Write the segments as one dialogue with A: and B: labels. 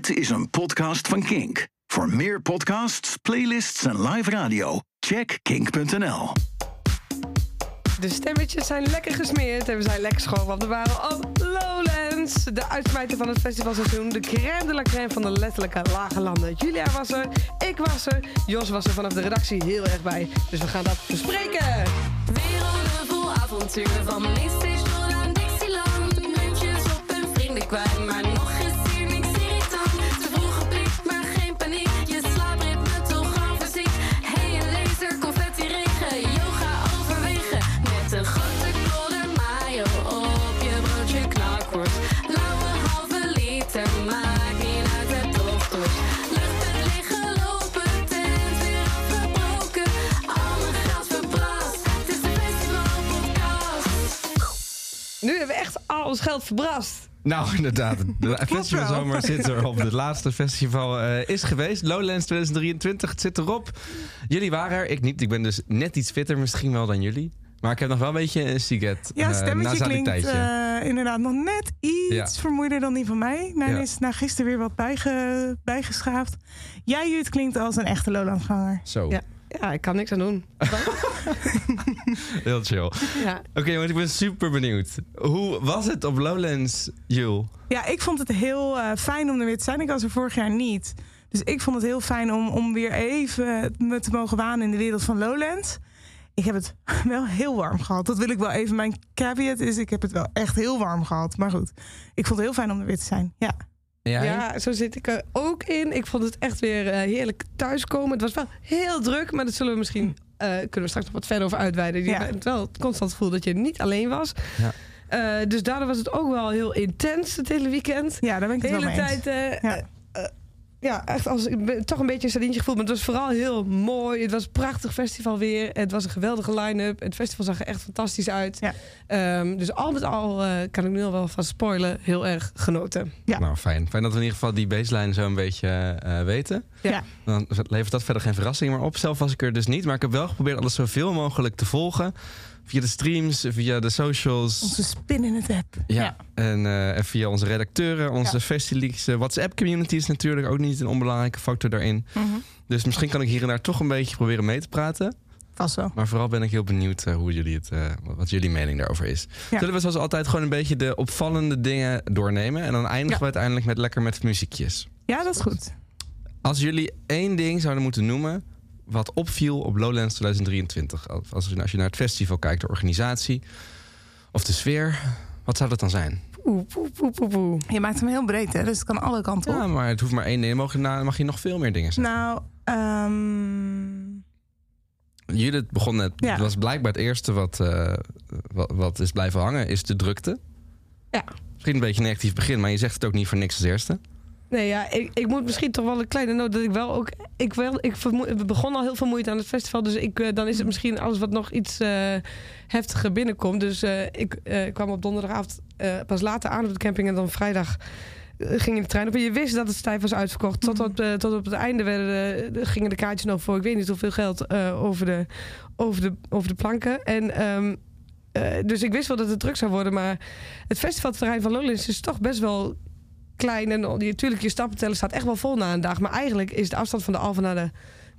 A: Dit is een podcast van Kink. Voor meer podcasts, playlists en live radio, check kink.nl.
B: De stemmetjes zijn lekker gesmeerd en we zijn lekker schoon, want we waren op Lowlands. De uitsmijter van het festivalseizoen, de crème de la crème van de letterlijke lage landen. Julia was er, ik was er, Jos was er vanaf de redactie heel erg bij. Dus we gaan dat bespreken.
C: Werelden vol avonturen van Mainstation aan Dixieland. Muntjes op hun vrienden kwijt, maar al
B: ons geld verbrast.
D: Nou, inderdaad. De festivalzomer zit erop. Het laatste festival eh, is geweest. Lowlands 2023, het zit erop. Jullie waren er, ik niet. Ik ben dus net iets fitter misschien wel dan jullie. Maar ik heb nog wel een beetje een siget.
E: Ja,
D: eh,
E: stemmetje klinkt
D: nasaliteit.
E: eh, inderdaad nog net iets
D: Ja.
E: vermoeider dan die van mij.
D: Ja.
E: is na gisteren weer wat bijge, bijgeschaafd. Jij, Jut, klinkt als een echte Lowlandganger.
D: Zo,
B: Ja. Ik kan niks aan doen.
D: heel chill.
B: Ja.
D: Oké, want ik ben super benieuwd. Hoe was het op Lowlands, Jul?
E: Ja, ik vond het heel eh, fijn om er weer te zijn. Ik was er vorig jaar niet. Dus ik vond het heel fijn om, om weer even me te mogen wanen in de wereld van Lowlands. Ik heb het wel heel warm gehad. Dat wil ik wel even. Mijn caveat is, ik heb het wel echt heel warm gehad. Maar goed, ik vond het heel fijn om er weer te zijn. Ja.
D: Jij?
B: Ja, zo zit ik er ook in. Ik vond het echt weer eh, heerlijk thuiskomen. Het was wel heel druk, maar dat zullen we misschien eh, kunnen we straks nog wat verder over uitweiden. Je
E: Ja.
B: hebt wel het constant gevoel dat je niet alleen was.
D: Ja.
B: Eh, dus daardoor was het ook wel heel intens het hele weekend.
E: ja, daar ben ik
B: De
E: het wel
B: hele tijd.
E: Ja.
B: echt als, ik ben toch een beetje een sardientje gevoeld. Maar het was vooral heel mooi. Het was een prachtig festival weer. Het was een geweldige line-up. Het festival zag er echt fantastisch uit.
E: Ja.
B: Ehm, dus al met al eh, kan ik nu al wel van spoilen. Heel erg genoten.
E: Ja.
D: Nou, fijn. Fijn dat we in ieder geval die baseline zo een beetje eh, weten.
E: Ja.
D: Dan levert dat verder geen verrassing meer op. Zelf was ik er dus niet. Maar ik heb wel geprobeerd alles zoveel mogelijk te volgen. Via de streams, via de socials.
E: Onze spin in het app.
D: Ja, En, eh, en via onze redacteuren, onze
E: Ja.
D: Festileaks. WhatsApp-community is natuurlijk ook niet een onbelangrijke factor daarin.
E: Mhm.
D: Dus misschien kan ik hier en daar toch een beetje proberen mee te praten.
E: Vast wel.
D: Maar vooral ben ik heel benieuwd eh, hoe jullie het, eh, wat jullie mening daarover is.
E: Ja.
D: Zullen we zoals altijd gewoon een beetje de opvallende dingen doornemen? En dan eindigen
E: Ja.
D: we uiteindelijk met lekker met muziekjes.
E: Ja, dat is goed.
D: Als jullie één ding zouden moeten noemen wat opviel op Lowlands 2023. Als, als je naar het festival kijkt, de organisatie of de sfeer. Wat zou dat dan zijn?
E: Je maakt hem heel breed, hè? dus het kan alle kanten op.
D: Ja, maar het hoeft maar één ding. Mag, nou, mag je nog veel meer dingen zeggen?
E: Nou, ehm,
D: Judith begon net.
E: Ja.
D: Het was blijkbaar het eerste wat, eh, wat, wat is blijven hangen, is de drukte.
B: Ja.
D: Misschien een beetje een negatief begin, maar je zegt het ook niet voor niks als eerste.
B: Nee, ja, ik, ik moet misschien toch wel een kleine noot dat ik wel ook. Ik, wel, ik we begonnen al heel veel moeite aan het festival. Dus ik, eh, dan is het misschien alles wat nog iets eh, heftiger binnenkomt. Dus eh, ik kwam op donderdagavond pas later aan op de camping. En dan vrijdag ging in de trein op. En je wist dat het stijf was uitverkocht. Tot op, eh, tot op het einde werden, de- gingen de kaartjes nog voor ik weet niet hoeveel geld over, de, over, de, over de planken. En. ehm, eh, dus ik wist wel dat het druk zou worden, maar het festivalterrein van Lowlands is toch best wel klein. En natuurlijk, je stappenteller staat echt wel vol na een dag. Maar eigenlijk is de afstand van de Alfa naar de,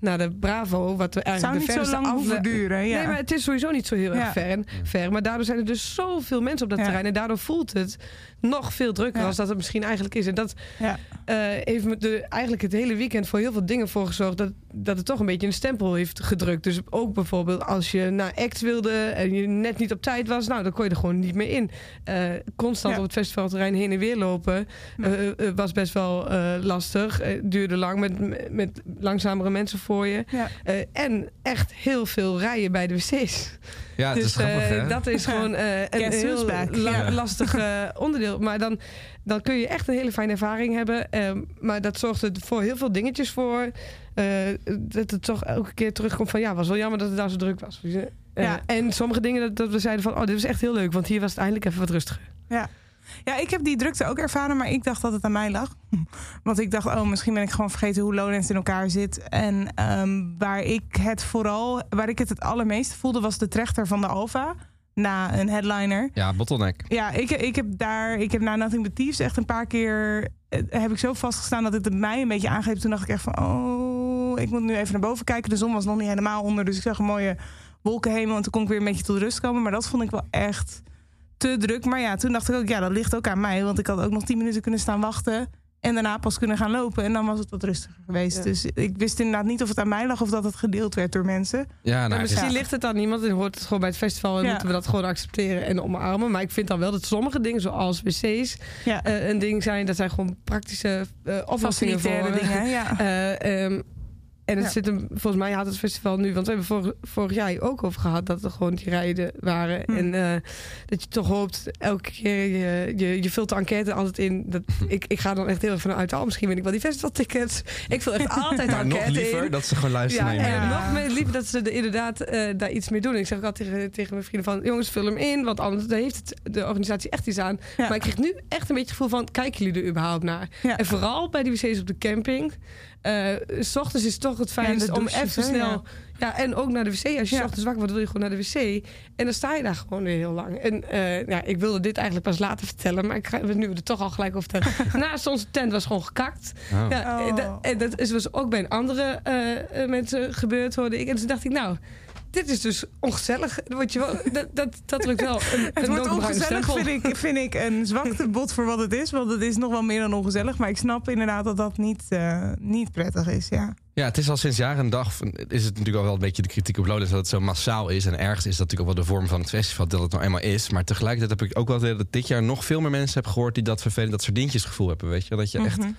B: naar de Bravo... wat we
E: zou
B: eigenlijk
E: niet
B: de
E: zo lang hoeven
B: afle-
E: duren. Ja.
B: Nee, maar het is sowieso niet zo heel erg
E: Ja.
B: ver, en- ver. Maar daardoor zijn er dus zoveel mensen op dat
E: Ja.
B: terrein. En daardoor voelt het nog veel drukker
E: Ja.
B: als dat het misschien eigenlijk is. En dat
E: Ja.
B: eh, heeft me de, eigenlijk het hele weekend voor heel veel dingen voor gezorgd... Dat, dat het toch een beetje een stempel heeft gedrukt. Dus ook bijvoorbeeld als je naar act wilde... en je net niet op tijd was, nou, dan kon je er gewoon niet meer in. Eh, constant
E: Ja.
B: op het festivalterrein heen en weer lopen... eh, was best wel eh, lastig. Eh, duurde lang met, met langzamere mensen voor je.
E: Ja.
B: Eh, en echt heel veel rijen bij de wc's.
D: Ja, het
B: dus
D: is grappig,
B: eh,
D: hè?
B: dat is gewoon eh, een heel la- lastig onderdeel. Maar dan, dan kun je echt een hele fijne ervaring hebben. Ehm, maar dat zorgt er voor heel veel dingetjes voor. eh, dat het toch elke keer terugkomt van... ja, was wel jammer dat het daar zo druk was. Eh,
E: Ja.
B: En sommige dingen dat, dat we zeiden van... oh, dit was echt heel leuk, want hier was het eindelijk even wat rustiger.
E: Ja. Ja, ik heb die drukte ook ervaren, maar ik dacht dat het aan mij lag. Want ik dacht, oh, misschien ben ik gewoon vergeten hoe Lowlands in elkaar zit. En ehm, waar ik het vooral, waar ik het het allermeest voelde, was de trechter van de Alfa. na een headliner.
D: Ja, bottleneck.
E: Ja, ik, ik heb daar, ik heb na Nothing But Thieves echt een paar keer, eh, heb ik zo vastgestaan dat het het mij een beetje aangreep. Toen dacht ik echt van, oh, ik moet nu even naar boven kijken. De zon was nog niet helemaal onder, dus ik zag een mooie wolkenhemel en toen kon ik weer een beetje tot rust komen. Maar dat vond ik wel echt te druk. Maar ja, toen dacht ik ook, ja, dat ligt ook aan mij, want ik had ook nog tien minuten kunnen staan wachten. En daarna pas kunnen gaan lopen. En dan was het wat rustiger geweest.
B: Ja.
E: Dus ik wist inderdaad niet of het aan mij lag of dat het gedeeld werd door mensen.
D: Ja, nou,
B: misschien ligt het aan niemand en hoort het gewoon bij het festival en
E: Ja.
B: moeten we dat gewoon accepteren en omarmen. Maar ik vind dan wel dat sommige dingen, zoals wc's,
E: Ja,
B: eh, een ding zijn. Dat zijn gewoon praktische eh oplossingen voor.
E: dingen. Ja.
B: Eh, ehm, en het
E: Ja.
B: zit hem, volgens mij had het festival nu, want we hebben vorig, vorig jaar ook over gehad dat er gewoon die rijden waren.
E: Hm.
B: En eh, dat je toch hoopt elke keer, je, je, je vult de enquête altijd in. Dat, ik, ik ga dan echt heel erg vanuit, oh, misschien win ik wel die festivaltickets. Ik vul echt altijd
D: maar nog
B: enquête
D: liever
B: in.
D: dat ze gewoon luisteren
B: Ja, en nog meer liever dat ze er inderdaad eh, daar iets mee doen. Ik zeg ook altijd tegen, tegen mijn vrienden van... jongens, vul hem in, want anders daar heeft het, de organisatie echt iets aan.
E: Ja.
B: Maar ik kreeg nu echt een beetje het gevoel van... kijken jullie er überhaupt naar? En vooral bij die wc's op de camping. Eh, s ochtends is het toch het fijnst om even snel...
E: ja.
B: Ja. en ook naar de wc. Als je
E: Ja.
B: s ochtends wakker wordt, wil je gewoon naar de wc. En dan sta je daar gewoon weer heel lang. En eh, ja, ik wilde dit eigenlijk pas later vertellen... maar ik ga nu er toch al gelijk over vertellen. Naast onze tent was gewoon gekakt.
D: Oh.
B: Ja,
E: Oh.
B: en, dat, en dat is dus ook bij andere eh, eh, mensen gebeurd, hoorde ik. En toen dacht ik, nou, dit is dus ongezellig. Word je wel, dat, dat, dat drukt wel een,
E: Het
B: een
E: wordt ongezellig, vind ik, vind ik een zwakte bot voor wat het is. Want het is nog wel meer dan ongezellig. Maar ik snap inderdaad dat dat niet, eh, niet prettig is. Ja.
D: Ja, het is al sinds jaren en dag. Is het natuurlijk al wel een beetje de kritiek op Lowlands dat het zo massaal is. En ergens is dat natuurlijk ook wel de vorm van het festival dat het nou eenmaal is. Maar tegelijkertijd heb ik ook wel dat ik dit jaar nog veel meer mensen heb gehoord die dat vervelend, dat soordientjesgevoel hebben. Weet je, dat je echt,
E: Mhm.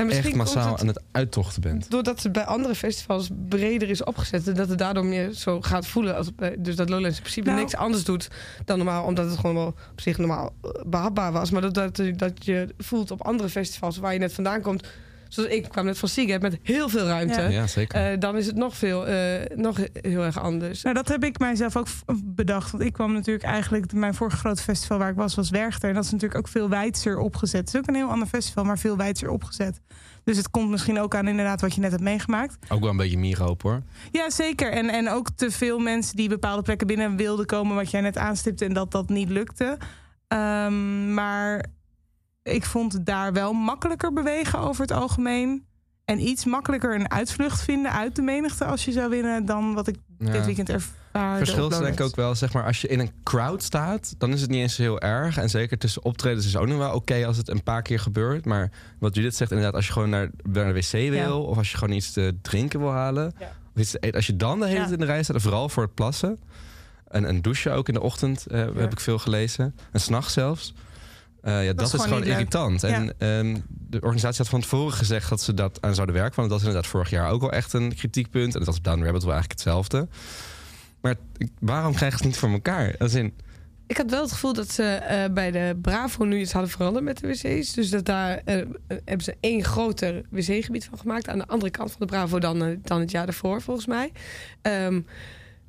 B: En misschien
D: echt massaal
B: komt
D: aan
B: het
D: het uittochten bent.
B: doordat het bij andere festivals breder is opgezet... en dat het daardoor meer zo gaat voelen. Als, bij- dus dat Lowlands in principe
E: Nou.
B: niks anders doet dan normaal... omdat het gewoon wel op zich normaal eh, behapbaar was. Maar dat, dat, dat je voelt op andere festivals waar je net vandaan komt... zoals ik kwam net van Seagate met heel veel ruimte...
E: Ja.
D: Ja, zeker.
B: Eh, dan is het nog, veel, eh, nog heel erg anders.
E: Nou, dat heb ik mijzelf ook bedacht. Want ik kwam natuurlijk eigenlijk... Mijn vorige grote festival waar ik was, was Werchter. En dat is natuurlijk ook veel wijdser opgezet. Het is ook een heel ander festival, maar veel wijdser opgezet. Dus het komt misschien ook aan inderdaad wat je net hebt meegemaakt.
D: ook wel een beetje mierenhoop hoor.
E: Ja, zeker. En, en ook te veel mensen die bepaalde plekken binnen wilden komen... wat jij net aanstipte en dat dat niet lukte. Ehm, maar ik vond het daar wel makkelijker bewegen over het algemeen. En iets makkelijker een uitvlucht vinden uit de menigte... als je zou winnen dan wat ik
D: Ja.
E: dit weekend ervaarde.
D: Verschil is denk ik ook wel, zeg maar, als je in een crowd staat, dan is het niet eens heel erg. En zeker tussen optredens is het ook nog wel oké als het een paar keer gebeurt. Maar wat Judith zegt, inderdaad, als je gewoon naar, naar de wc wil,
E: Ja.
D: of als je gewoon iets te drinken wil halen,
B: Ja.
D: of iets te eten, als je dan de hele tijd in de rij staat, vooral voor het plassen. En een douche ook in de ochtend, eh, heb ik veel gelezen. En s'nachts zelfs. Eh, ja, dat, is
E: gewoon
D: irritant. En ehm, de organisatie had van tevoren gezegd dat ze dat aan zouden werken. Want dat was inderdaad vorig jaar ook al echt een kritiekpunt. En dat was op Down Rabbit wel eigenlijk hetzelfde. Maar waarom krijgen ze het niet voor elkaar? Als in,
B: Ik had wel het gevoel dat ze eh, bij de Bravo nu iets hadden veranderd met de wc's. Dus dat daar eh, hebben ze één groter wc-gebied van gemaakt. Aan de andere kant van de Bravo dan, dan het jaar daarvoor, volgens mij. Ehm,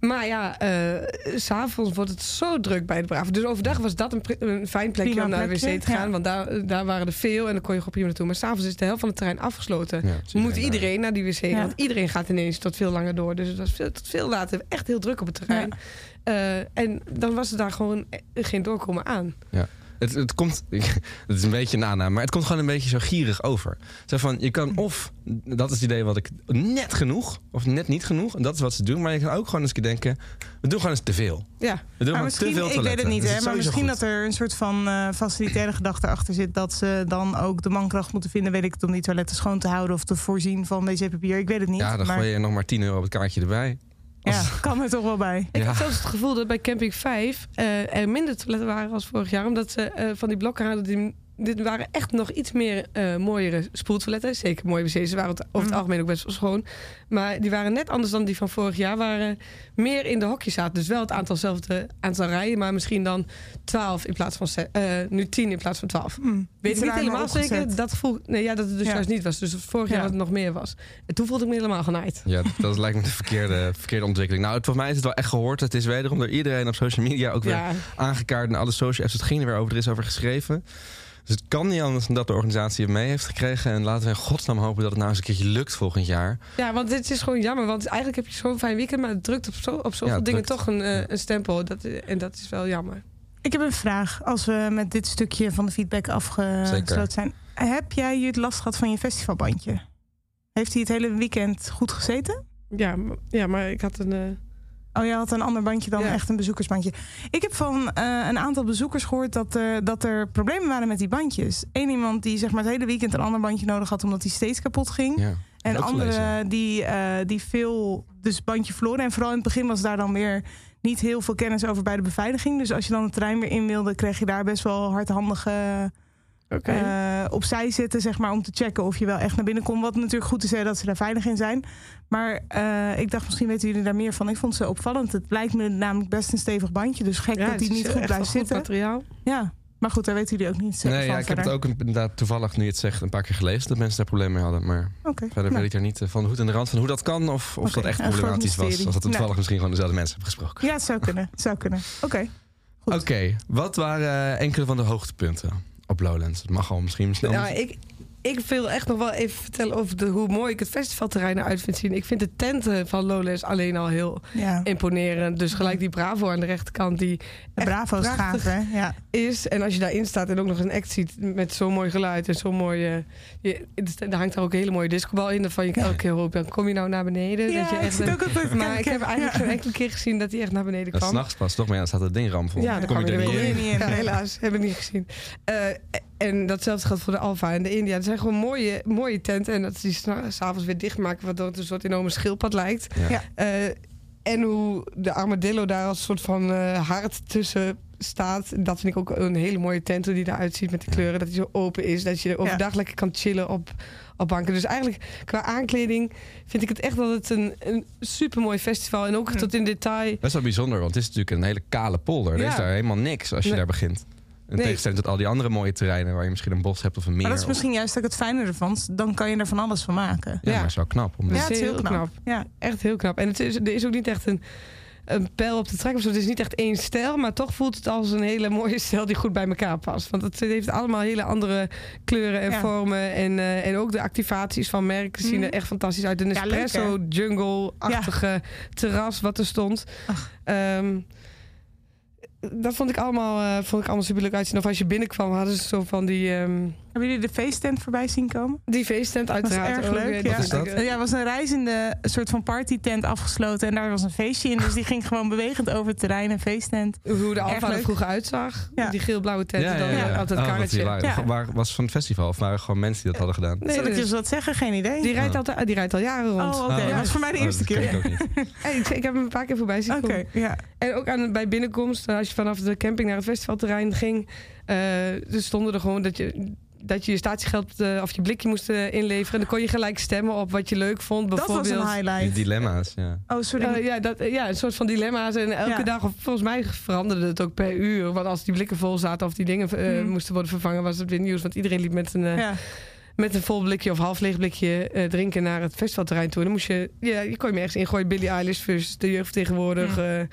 B: maar ja, eh, s s'avonds wordt het zo druk bij de Bravo. Dus overdag was dat een, fijn plekje
E: Prima
B: om naar de wc te gaan.
E: ja.
B: Want daar, daar waren er veel en dan kon je gewoon prima naartoe. Maar s'avonds is de helft van het terrein afgesloten.
D: ja,
B: Moet
D: daar.
B: iedereen naar die wc,
E: Ja.
B: want iedereen gaat ineens tot veel langer door. Dus het was veel, tot veel later echt heel druk op het terrein. Eh, en dan was er daar gewoon eh, geen doorkomen aan.
D: Het, het komt, het is een beetje een aanname, maar het komt gewoon een beetje zo gierig over. Zo van, je kan of, dat is het idee wat ik, net genoeg, of net niet genoeg. En dat is wat ze doen. Maar je kan ook gewoon eens denken, we doen gewoon eens te veel.
B: Ja,
D: We doen
E: Maar misschien,
D: te veel
E: ik weet het niet,
D: Dus
E: hè, maar misschien
D: goed.
E: dat er een soort van eh, facilitaire gedachte achter zit. Dat ze dan ook de mankracht moeten vinden, weet ik het, om die toiletten schoon te houden of te voorzien van wc-papier. Ik weet het niet.
D: Ja, dan
E: maar
D: gooi je nog maar 10 euro op het kaartje erbij.
E: Ja, kan er toch wel bij.
B: ik
D: Ja.
B: had zelfs het gevoel dat bij Camping 5 eh, er minder toiletten waren als vorig jaar. Omdat ze eh, van die blokken hadden, die, dit waren echt nog iets meer eh, mooiere spoeltoiletten. Zeker mooie wc's, ze waren over het
E: Mhm.
B: algemeen ook best wel schoon. Maar die waren net anders dan die van vorig jaar. Waren meer in de hokjes zaten. Dus wel het aantal zelfde aantal rijen, maar misschien dan 12 in plaats van eh, nu 10 in plaats van 12.
E: Hm,
B: Weet ik niet helemaal
E: opgezet.
B: zeker. Dat, voel, nee, ja, dat het dus
E: Ja.
B: juist niet was. Dus vorig jaar
E: Ja.
B: dat het nog meer was. En toen voelde ik me helemaal genaaid.
D: Ja, dat lijkt me de verkeerde, verkeerde ontwikkeling. Nou, het, volgens mij is het wel echt gehoord. Het is wederom door iedereen op social media ook weer
B: Ja,
D: aangekaart. En alle social apps, het ging er weer over. Er is over geschreven. Dus het kan niet anders dan dat de organisatie het mee heeft gekregen. En laten we in godsnaam hopen dat het nou eens een keertje lukt volgend jaar.
B: Ja, want dit is gewoon jammer. Want eigenlijk heb je zo'n fijn weekend, maar het drukt op, zo, op zoveel
D: Ja,
B: dingen
D: drukt.
B: toch een, eh, een stempel. Dat, en dat is wel jammer.
E: Ik heb een vraag. Als we met dit stukje van de feedback afgesloten zijn. Heb jij het last gehad van je festivalbandje? Heeft hij het hele weekend goed gezeten?
B: Ja, maar- ja maar ik had een... eh,
E: Oh, jij had een ander bandje dan
B: Ja.
E: echt een bezoekersbandje. Ik heb van eh, een aantal bezoekers gehoord dat, eh, dat er problemen waren met die bandjes. Eén iemand die zeg maar, het hele weekend een ander bandje nodig had omdat hij steeds kapot ging.
D: Ja.
E: En anderen die, eh, die veel dus bandje verloren. En vooral in het begin was daar dan weer niet heel veel kennis over bij de beveiliging. Dus als je dan het terrein weer in wilde, kreeg je daar best wel hardhandige
B: Oké.
E: eh, opzij zitten, zeg maar, om te checken of je wel echt naar binnen kon. Wat natuurlijk goed is hè, dat ze daar veilig in zijn. Maar eh, ik dacht, misschien weten jullie daar meer van. Ik vond ze opvallend. Het lijkt me namelijk best een stevig bandje. Dus gek
B: ja,
E: dat die niet goed blijft
B: goed
E: zitten.
B: materiaal.
E: Ja, maar goed, daar weten jullie ook niet zeker
D: Nee,
E: van
D: ja, ik heb het ook inderdaad toevallig, nu je het zegt, een paar keer gelezen dat mensen daar problemen mee hadden. Maar
E: Oké,
D: verder
E: nou,
D: weet ik er niet eh, van de hoed en de rand van hoe dat kan. Of, of dat echt problematisch was. Of dat toevallig
E: Nou.
D: misschien gewoon dezelfde mensen hebben gesproken.
E: Ja, het zou kunnen. Het zou kunnen. Oké. Goed.
D: Oké, wat waren eh, enkele van de hoogtepunten op Lowlands? Het mag al misschien snel.
B: Ja, ik, ik wil echt nog wel even vertellen over de, hoe mooi ik het festivalterrein eruit vind zien. Ik vind de tenten van Lowlands alleen al heel
E: Ja.
B: imponerend. Dus gelijk die Bravo aan de rechterkant die
E: Bravo is gaaf, hè? Ja.
B: is. En als je daarin staat en ook nog een act ziet met zo'n mooi geluid en zo'n mooie... Je, er hangt daar ook een hele mooie discobal in. Dan van je elke keer hoop, dan kom je nou naar beneden.
E: Ja,
B: dat je
E: ik
B: echt
E: zit ook altijd
B: maar ik heb eigenlijk
E: Ja.
B: geen enkele keer gezien dat hij echt naar beneden
D: Dat
B: kwam.
D: s'nachts pas, toch? Maar ja, dan staat het ding ramvol.
B: Ja,
D: dan
B: dan
D: kom je er
B: weer
D: niet in.
B: helaas. Heb ik niet gezien. Eh, en datzelfde geldt voor de Alfa en de India. Het zijn gewoon mooie, mooie tenten. En dat ze die s'avonds weer dichtmaken, waardoor het een soort enorme schildpad lijkt.
D: Ja.
B: Eh, en hoe de armadillo daar als soort van eh hart tussen staat. Dat vind ik ook een hele mooie tent hoe die eruit ziet met de kleuren. Dat die zo open is. Dat je overdag lekker kan chillen op, op banken. Dus eigenlijk qua aankleding vind ik het echt dat het een, een super mooi festival. En ook tot in detail.
D: Best wel bijzonder, want het is natuurlijk een hele kale polder. Er
B: Ja.
D: is daar helemaal niks als je
B: Nee.
D: daar begint. In
B: Nee.
D: tegenstelling tot al die andere mooie terreinen waar je misschien een bos hebt of een meer.
E: Maar dat is
D: of-
E: misschien juist ook het fijne ervan. Dan kan je er van alles van maken.
D: Ja,
B: Ja.
D: maar het is wel knap. Om
B: Ja,
E: Ja,
B: het is heel knap.
E: Ja.
B: Echt heel knap. En het is, er is ook niet echt een, een pijl op de trek. Het is niet echt één stijl, maar toch voelt het als een hele mooie stijl die goed bij elkaar past. Want het heeft allemaal hele andere kleuren en
E: Ja.
B: vormen. En, eh, en ook de activaties van merken zien er
E: Mhm.
B: echt fantastisch uit. Een
E: Ja,
B: espresso jungle-achtige terras wat er stond.
E: Ach.
B: Ehm, dat vond ik allemaal, eh, vond ik allemaal super leuk uitzien. Of als je binnenkwam, hadden ze zo van die, ehm
E: Hebben jullie de feesttent voorbij zien komen?
B: die feesttent
E: Dat was
B: uiteraard.
E: erg
B: ook
E: leuk. Ja.
D: Wat is dat?
E: Ja, was een reizende soort van partytent afgesloten. En daar was een feestje in. Dus die ging gewoon bewegend over het terrein. Een feesttent.
B: Hoe de Alfa er vroeger uitzag.
E: Ja.
B: Die geel-blauwe tent.
D: ja, ja,
B: dan
D: ja, ja.
B: altijd
D: Oh,
B: karretje.
D: Waar was het van het festival? Of waren gewoon mensen die dat hadden gedaan?
B: Nee,
E: Zal ik
B: dus-
E: je zo wat zeggen? Geen idee.
B: die, rijdt
D: Oh.
B: altijd, die rijdt al jaren rond.
E: Oh, oké.
D: Oh,
E: Dat was voor mij de eerste
D: dat
E: keer.
D: ik ook niet.
B: Hey, ik, ik heb hem een paar keer voorbij zien
E: Oké,
B: komen.
E: ja.
B: En ook aan, bij binnenkomst, als je vanaf de camping naar het festivalterrein ging... eh er stonden er gewoon dat je, dat je je statiegeld eh, of je blikje moest eh, inleveren. En dan kon je gelijk stemmen op wat je leuk vond.
E: Dat was
B: Bijvoorbeeld,
E: een
D: Die
E: highlight.
D: dilemma's, ja.
E: Oh, sorry.
B: Eh, ja, dat, ja, een soort van dilemma's. En elke
E: Ja.
B: dag, of volgens mij veranderde het ook per uur. Want als die blikken vol zaten of die dingen eh,
E: Hmm.
B: moesten worden vervangen, was het weer nieuws. Want iedereen liep met een, eh,
E: ja.
B: met een vol blikje of half leeg blikje eh, drinken naar het festivalterrein toe. En dan moest je, ja, je kon je me ergens ingooien. Billie Eilish versus de jeugdvertegenwoordig.
E: Ja.
B: eh,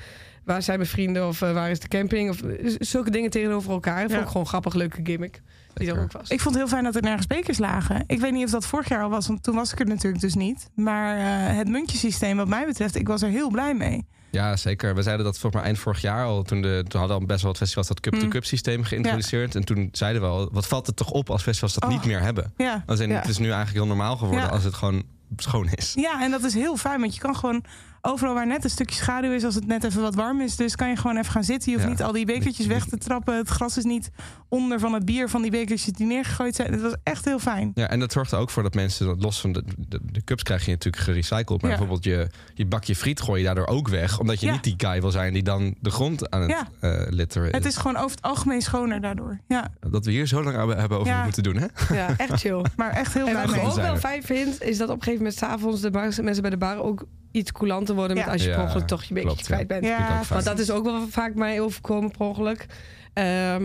B: waar zijn mijn vrienden of waar is de camping? Of zulke dingen tegenover elkaar. Dat vond
E: Ja.
B: ik gewoon grappig, leuke gimmick. Die er
D: Zeker.
B: ook was.
E: Ik vond het heel fijn dat er nergens bekers lagen. Ik weet niet of dat vorig jaar al was, want toen was ik er natuurlijk dus niet. Maar eh, het muntjesysteem wat mij betreft, ik was er heel blij mee.
D: Ja, zeker. We zeiden dat volgens mij eind vorig jaar al. Toen, de, toen hadden al best wel wat festivals dat cup-to-cup systeem geïntroduceerd. En toen zeiden we al, wat valt het toch op als festivals dat
E: Oh.
D: niet meer hebben?
E: Ja.
D: Als in,
B: Ja.
D: Het is nu eigenlijk heel normaal geworden
E: Ja.
D: als het gewoon schoon is.
E: ja, en dat is heel fijn, want je kan gewoon overal waar net een stukje schaduw is, als het net even wat warm is, dus kan je gewoon even gaan zitten. Je hoeft
D: Ja.
E: niet al die bekertjes weg te trappen. Het gras is niet onder van het bier van die bekertjes die neergegooid zijn. Het was echt heel fijn.
D: Ja, en dat zorgt er ook voor dat mensen, dat los van de, de, de cups krijg je natuurlijk gerecycled. Maar
E: Ja.
D: bijvoorbeeld je, je bakje friet gooi je daardoor ook weg. Omdat je
E: Ja.
D: niet die guy wil zijn die dan de grond aan het
E: Ja.
D: eh, litteren
E: Het
D: is.
E: is gewoon over het algemeen schoner daardoor. Ja,
D: Dat we hier zo lang hebben hebben over
E: Ja.
D: moeten doen, hè?
B: Ja, echt chill.
E: maar echt heel
B: En wat ik ook wel
D: we.
B: fijn vind, is dat op een gegeven moment s'avonds de bar- mensen bij de bar ook iets coulanter worden. Met als je per ongeluk toch je beetje
D: klopt, ja.
B: kwijt bent. Want dat is ook wel vaak mij overkomen per ongeluk. Ehm,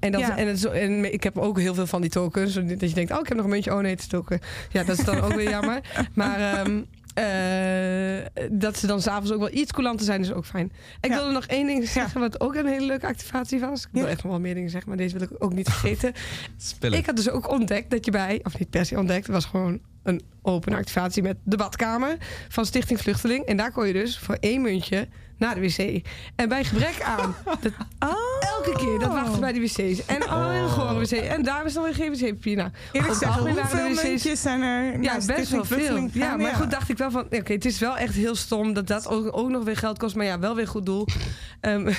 B: en, dat,
E: Ja.
B: en, het, zo- en ik heb ook heel veel van die tokens. Dat je denkt, oh, ik heb nog een muntje. Oh nee, het is token. Ja, dat is dan ook weer jammer. Maar ehm, eh, dat ze dan s'avonds ook wel iets coulanter zijn, is ook fijn. Ik
E: Ja.
B: wilde nog één ding zeggen, wat ook een hele leuke activatie was. Ik wil
E: Ja.
B: echt nog wel meer dingen zeggen, maar deze wil ik ook niet vergeten. Ik had dus ook ontdekt dat je bij, of niet per se ontdekt, het was gewoon een open activatie met de badkamer van Stichting Vluchteling. En daar kon je dus voor één muntje naar de wc. En bij gebrek aan, dat
E: Oh.
B: elke keer dat wachten bij de wc's. En al een
D: Oh.
B: gore wc. En daar is dan weer geen wc-papier. Nou,
E: Eerlijk
B: de
E: hoeveel
B: wc's
E: muntjes zijn er
B: ja, best wel veel. Ja, maar goed, dacht ik wel van... Oké, het is wel echt heel stom dat dat ook, ook nog weer geld kost. Maar ja, wel weer goed doel. Ehm,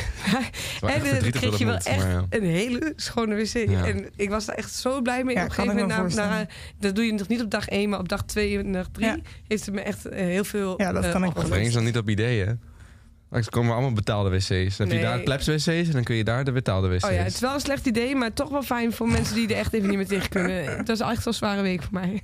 D: wel
B: en dan kreeg je wel
D: moet,
B: echt
D: ja.
B: een hele schone wc.
D: Ja.
B: En ik was daar echt zo blij mee.
E: Ja,
B: op een gegeven moment, na, na, dat doe je nog niet op dag 1, maar op dag 2 en dag 3...
E: Ja.
B: heeft het me echt eh, heel veel
E: Ja, dat
B: eh,
E: kan ik.
D: Breng ze dan niet op ideeën. Straks komen allemaal betaalde wc's. Dan heb je daar plebs wc's en dan kun je daar de betaalde wc's.
B: Oh ja, het is wel een slecht idee, maar toch wel fijn voor mensen die er echt even niet meer tegen kunnen. Het was echt wel een zware week voor mij.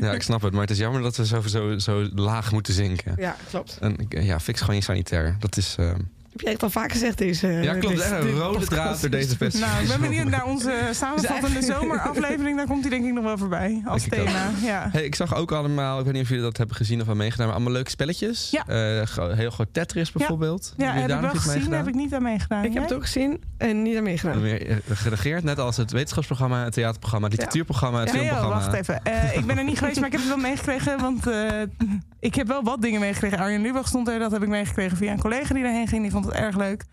D: Ja, ik snap het. Maar het is jammer dat we zo, zo, zo laag moeten zinken.
B: Ja, klopt.
D: En ik- ja, fix gewoon je sanitair. Dat is... eh,
B: Heb jij echt al vaak gezegd deze...
D: ja, klopt.
B: deze-
D: Echt een rode
B: podcast.
D: draad door deze festival.
E: Nou, ik ben benieuwd naar onze samenvattende zomeraflevering. Daar komt hij denk ik nog wel voorbij als
D: Denk ik
E: thema. Ja.
D: Hey, ik zag ook allemaal, ik weet niet of jullie dat hebben gezien of wel meegedaan, maar allemaal leuke spelletjes.
E: Ja.
D: Eh, heel groot Tetris bijvoorbeeld.
E: Ja,
D: Hebben
E: heb
D: jullie
E: ik wel gezien, heb ik niet aan meegedaan.
B: Ik heb het ook gezien en niet aan meegedaan.
D: Meer, eh, Geregeerd, net als het wetenschapsprogramma, het theaterprogramma, het literatuurprogramma, het
E: Nee, joh,
D: filmprogramma.
E: wacht even. Eh, ik ben er niet geweest, maar ik heb het wel meegekregen. Want eh, ik heb wel wat dingen meegekregen. Arjen Lubach stond er, dat heb ik meegekregen via een collega die daarheen ging. Die vond het erg leuk.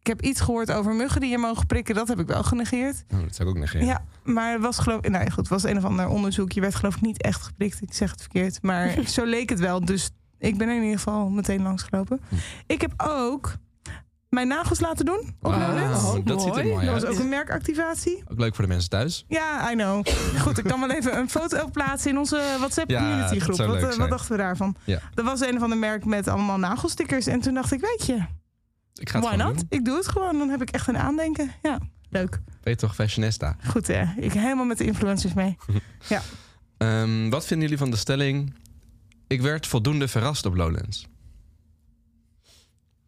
E: Ik heb iets gehoord over muggen die je mogen prikken. Dat heb ik wel genegeerd.
D: Oh, dat zou ik ook negeren.
E: Ja, maar het was geloof ik... Nou goed, het was een of ander onderzoek. Je werd geloof ik niet echt geprikt. Ik zeg het verkeerd. Maar zo leek het wel. Dus ik ben er in ieder geval meteen langsgelopen.
D: Hm.
E: Ik heb ook mijn nagels laten doen op
D: Wauw,
E: Lowlands.
B: Oh,
D: dat ziet er
B: mooi.
D: mooi
E: Dat
D: uit.
E: was ook een merkactivatie.
D: Ook leuk voor de mensen thuis.
E: Ja, I know. Goed, ik kan wel even een foto plaatsen in onze WhatsApp
D: Ja,
E: community
D: dat
E: groep. Wat, eh, wat dachten we daarvan?
D: Ja.
E: Er was een of ander merk met allemaal nagelstickers. En toen dacht ik, weet je,
D: Ik ga het
E: why not?
D: doen.
E: Ik doe het gewoon. Dan heb ik echt een aandenken. Ja, leuk.
D: Ben je toch fashionista?
E: Goed, hè. Ik helemaal met de influencers mee.
D: Ehm, wat vinden jullie van de stelling... Ik werd voldoende verrast op Lowlands.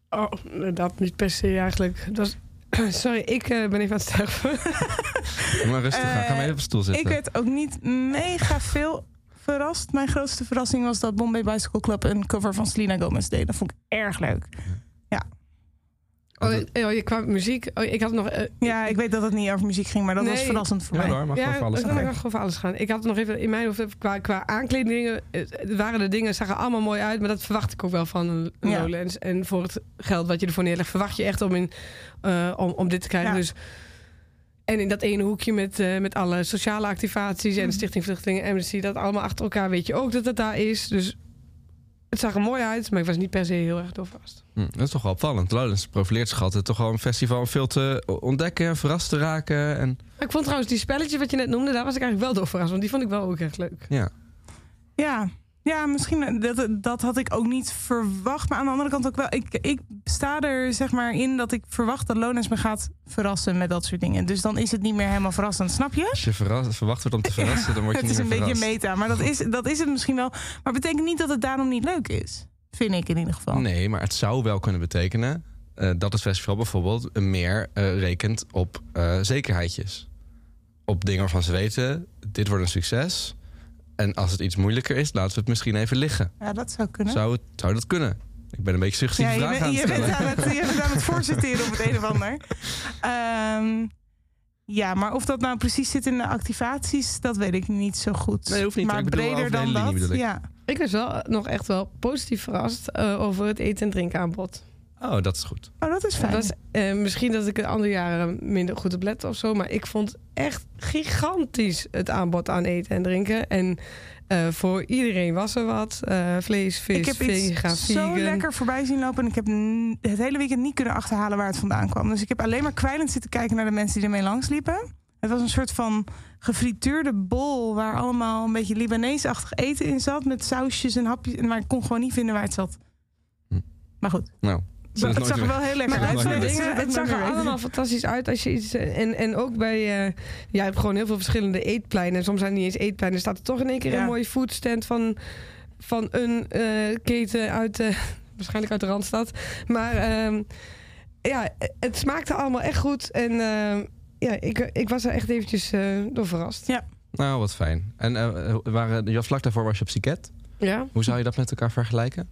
B: Oh, dat niet per se eigenlijk. Dat was... Sorry, ik eh, ben even aan het sterven.
D: Maar rustig aan, ga maar even op stoel zitten.
E: Ik werd ook niet mega veel verrast. Mijn grootste verrassing was dat Bombay Bicycle Club een cover van Selena Gomez deed. Dat vond ik erg leuk.
B: Oh, oh, je kwam muziek. Oh, ik had nog. eh,
E: Ja, ik weet dat het niet over muziek ging, maar dat was
B: Nee.
E: verrassend voor
D: Ja
E: mij.
D: hoor, mag
B: ja,
D: alles
B: het
D: gaan.
B: mag voor alles gaan. Ik had het nog even in mijn hoofd even qua, qua aankledingen. eh, waren de dingen, zagen allemaal mooi uit, maar dat verwacht ik ook wel van een
E: Ja.
B: Lowlands. En voor het geld wat je ervoor neerlegt, verwacht je echt om, in, eh, om, om dit te krijgen.
E: Ja.
B: Dus, en in dat ene hoekje met, eh, met alle sociale activaties en de Stichting Vluchtelingen, Amnesty, dat allemaal achter elkaar weet je ook dat het daar is. Dus het zag er mooi uit, maar ik was niet per se heel erg door vast.
D: Hm, dat is toch wel opvallend. Lowlands profileert zich altijd toch wel een festival om veel te ontdekken en verrast te raken. En,
B: Ik vond trouwens die spelletjes wat je net noemde, daar was ik eigenlijk wel door verrast, want die vond ik wel ook echt leuk.
D: ja.
E: Ja, ja misschien eh, dat, dat had ik ook niet verwacht. Maar aan de andere kant ook wel. Ik, ik sta er zeg maar in dat ik verwacht dat Lonens me gaat verrassen met dat soort dingen. Dus dan is het niet meer helemaal verrassend, snap je?
D: Als je verrast, verwacht wordt om te verrassen, dan word je
E: het is
D: niet
E: een
D: meer
E: beetje
D: verrast.
E: meta, maar dat is, dat is het misschien wel. Maar betekent niet dat het daarom niet leuk is. Vind ik in ieder geval.
D: Nee, maar het zou wel kunnen betekenen eh, dat het festival bijvoorbeeld meer eh, rekent op zekerheidjes. Op dingen waarvan ze weten, dit wordt een succes. En als het iets moeilijker is, laten we het misschien even liggen.
E: Ja, dat zou kunnen.
D: Zou, het, zou dat kunnen? Ik ben een beetje suggestieve
E: ja, je,
D: vraag
E: bent,
D: aan
E: je,
D: het
E: bent
D: stellen.
E: aan het, je bent aan het voorsorteren op het een of ander. Ehm, ja, maar of dat nou precies zit in de activaties, dat weet ik niet zo goed.
D: Nee, hoeft niet.
E: Maar breder dan dat.
D: linie ik.
E: Ja.
B: Ik was wel nog echt wel positief verrast eh, over het eten- en drinkaanbod.
D: Oh, dat is goed.
E: Oh, dat is
B: Het
E: fijn.
B: was, eh, misschien dat ik het andere jaren minder goed op let of zo, maar ik vond echt gigantisch het aanbod aan eten en drinken. En eh, voor iedereen was er wat. Eh, vlees, vis,
E: ik heb
B: vega,
E: iets zo lekker voorbij zien lopen. En ik heb het hele weekend niet kunnen achterhalen waar het vandaan kwam. Dus ik heb alleen maar kwijlend zitten kijken naar de mensen die ermee langsliepen. Het was een soort van gefrituurde bol waar allemaal een beetje Libanees-achtig eten in zat. Met sausjes en hapjes. Maar ik kon gewoon niet vinden waar het zat.
D: Hm.
E: Maar goed,
D: Nou,
E: het zag er wel heel lekker uit.
B: het zag er allemaal fantastisch uit als je iets. eh, En, en ook bij. eh ja, je hebt gewoon heel veel verschillende eetpleinen. En soms zijn het niet eens eetpleinen. Er staat er toch in één keer
E: Ja.
B: een mooie foodstand van, van een eh, keten uit. eh, waarschijnlijk uit de randstad. Maar ehm, ja, het smaakte allemaal echt goed. En ehm, ja, ik, ik was er echt eventjes eh, door verrast.
E: Ja.
D: Nou, wat fijn. En waren, je was vlak daarvoor was je op Siket.
B: Ja.
D: Hoe zou je dat met elkaar vergelijken?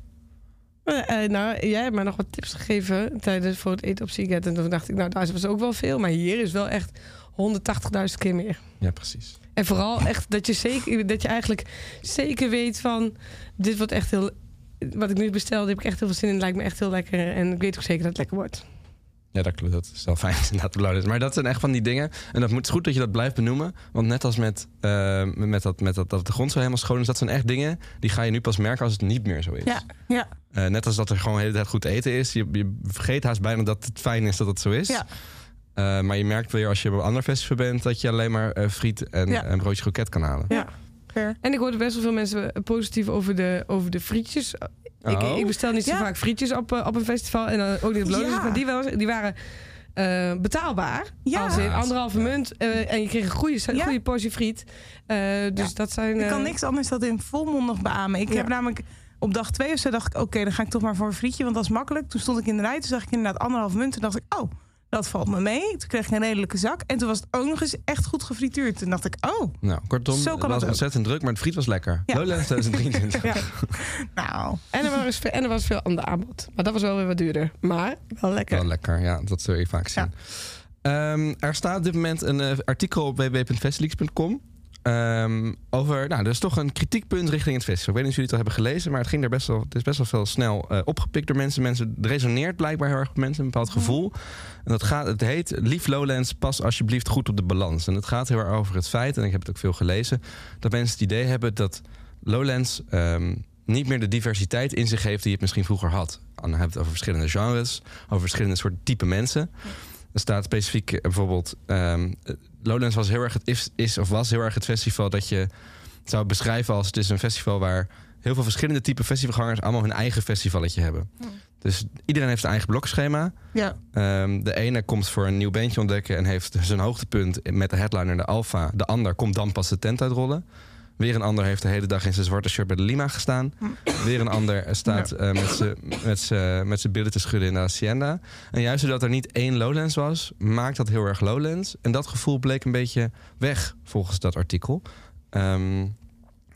B: Eh, nou, jij hebt mij nog wat tips gegeven tijdens voor het eten op Seagate. En toen dacht ik, nou, daar was ook wel veel. Maar hier is wel echt 180.000 keer meer.
D: Ja, precies.
B: En vooral echt dat je, zeker, dat je eigenlijk zeker weet van... dit wordt echt heel... Wat ik nu bestelde, heb ik echt heel veel zin in. Lijkt me echt heel lekker. En ik weet ook zeker dat het lekker wordt.
D: Ja, dat klopt. Dat is wel fijn. Inderdaad, is. Maar dat zijn echt van die dingen. En dat moet, het is goed dat je dat blijft benoemen. Want net als met, eh, met, dat, met dat, dat de grond zo helemaal schoon is, dat zijn echt dingen die ga je nu pas merken als het niet meer zo is.
E: Ja, ja.
D: Eh, net als dat er gewoon de hele tijd goed eten is. Je, je vergeet haast bijna dat het fijn is dat het zo is.
E: Ja.
D: Eh, maar je merkt weer als je op een ander festival bent dat je alleen maar eh, friet en
E: Ja.
D: een broodje kroket kan halen.
E: Ja.
B: En ik hoorde best wel veel mensen positief over de, over de frietjes. Ik,
D: Oh.
B: ik bestel niet zo
E: Ja.
B: vaak frietjes op, eh, op een festival. En dan ook niet op.
E: Ja.
B: Maar die, wel, die waren eh, betaalbaar.
E: Ja.
B: Als in anderhalve munt. eh, en je kreeg een goede,
E: Ja.
B: goede portie friet. Eh, dus
E: Ja.
B: dat zijn...
E: Ik kan
B: eh,
E: niks anders dan in volmondig beamen. Ik heb namelijk op dag twee of zo dacht ik... oké, dan ga ik toch maar voor een frietje, want dat is makkelijk. Toen stond ik in de rij, toen zag ik inderdaad anderhalf munt. Toen dacht ik, oh, dat valt me mee. Toen kreeg ik een redelijke zak. En toen was het ook nog eens echt goed gefrituurd. Toen dacht ik, oh,
D: Nou, kortom,
E: Zo
D: het was
E: ook.
D: ontzettend druk, maar het friet was lekker.
E: Ja.
D: Lowlands 2023.
B: Ja.
E: nou...
B: En er, was veel, en er was veel ander aanbod. Maar dat was wel weer wat duurder. Maar wel lekker.
D: Wel lekker, ja, dat zul je vaak zien. Ehm, er staat op dit moment een eh, artikel op www.festleaks.com. ehm, over, nou, er is toch een kritiekpunt richting het festival. Ik weet niet of jullie het al hebben gelezen, maar het, ging er best wel, het is best wel veel snel eh, opgepikt door mensen. mensen. Het resoneert blijkbaar heel erg met mensen, een bepaald gevoel. En dat gaat, het heet Lief Lowlands, pas alsjeblieft goed op de balans. En het gaat heel erg over het feit, en ik heb het ook veel gelezen, dat mensen het idee hebben dat Lowlands ehm, niet meer de diversiteit in zich heeft die het misschien vroeger had. Dan hebben we het over verschillende genres, over verschillende soorten type mensen. Er staat specifiek eh, bijvoorbeeld... ehm, eh, Lowlands was heel erg het, is, is of was heel erg het festival dat je zou beschrijven als... het is een festival waar heel veel verschillende type festivalgangers... allemaal hun eigen festivalletje hebben. Dus iedereen heeft zijn eigen blokschema.
E: Ja,
D: Ehm, de ene komt voor een nieuw bandje ontdekken... en heeft zijn hoogtepunt met de headliner de Alpha. De ander komt dan pas de tent uitrollen. Weer een ander heeft de hele dag in zijn zwarte shirt bij de Lima gestaan. Weer een ander staat eh, met zijn- met zijn met zijn billen te schudden in de Hacienda. En juist doordat er niet één Lowlands was, maakt dat heel erg Lowlands. En dat gevoel bleek een beetje weg volgens dat artikel. Ehm,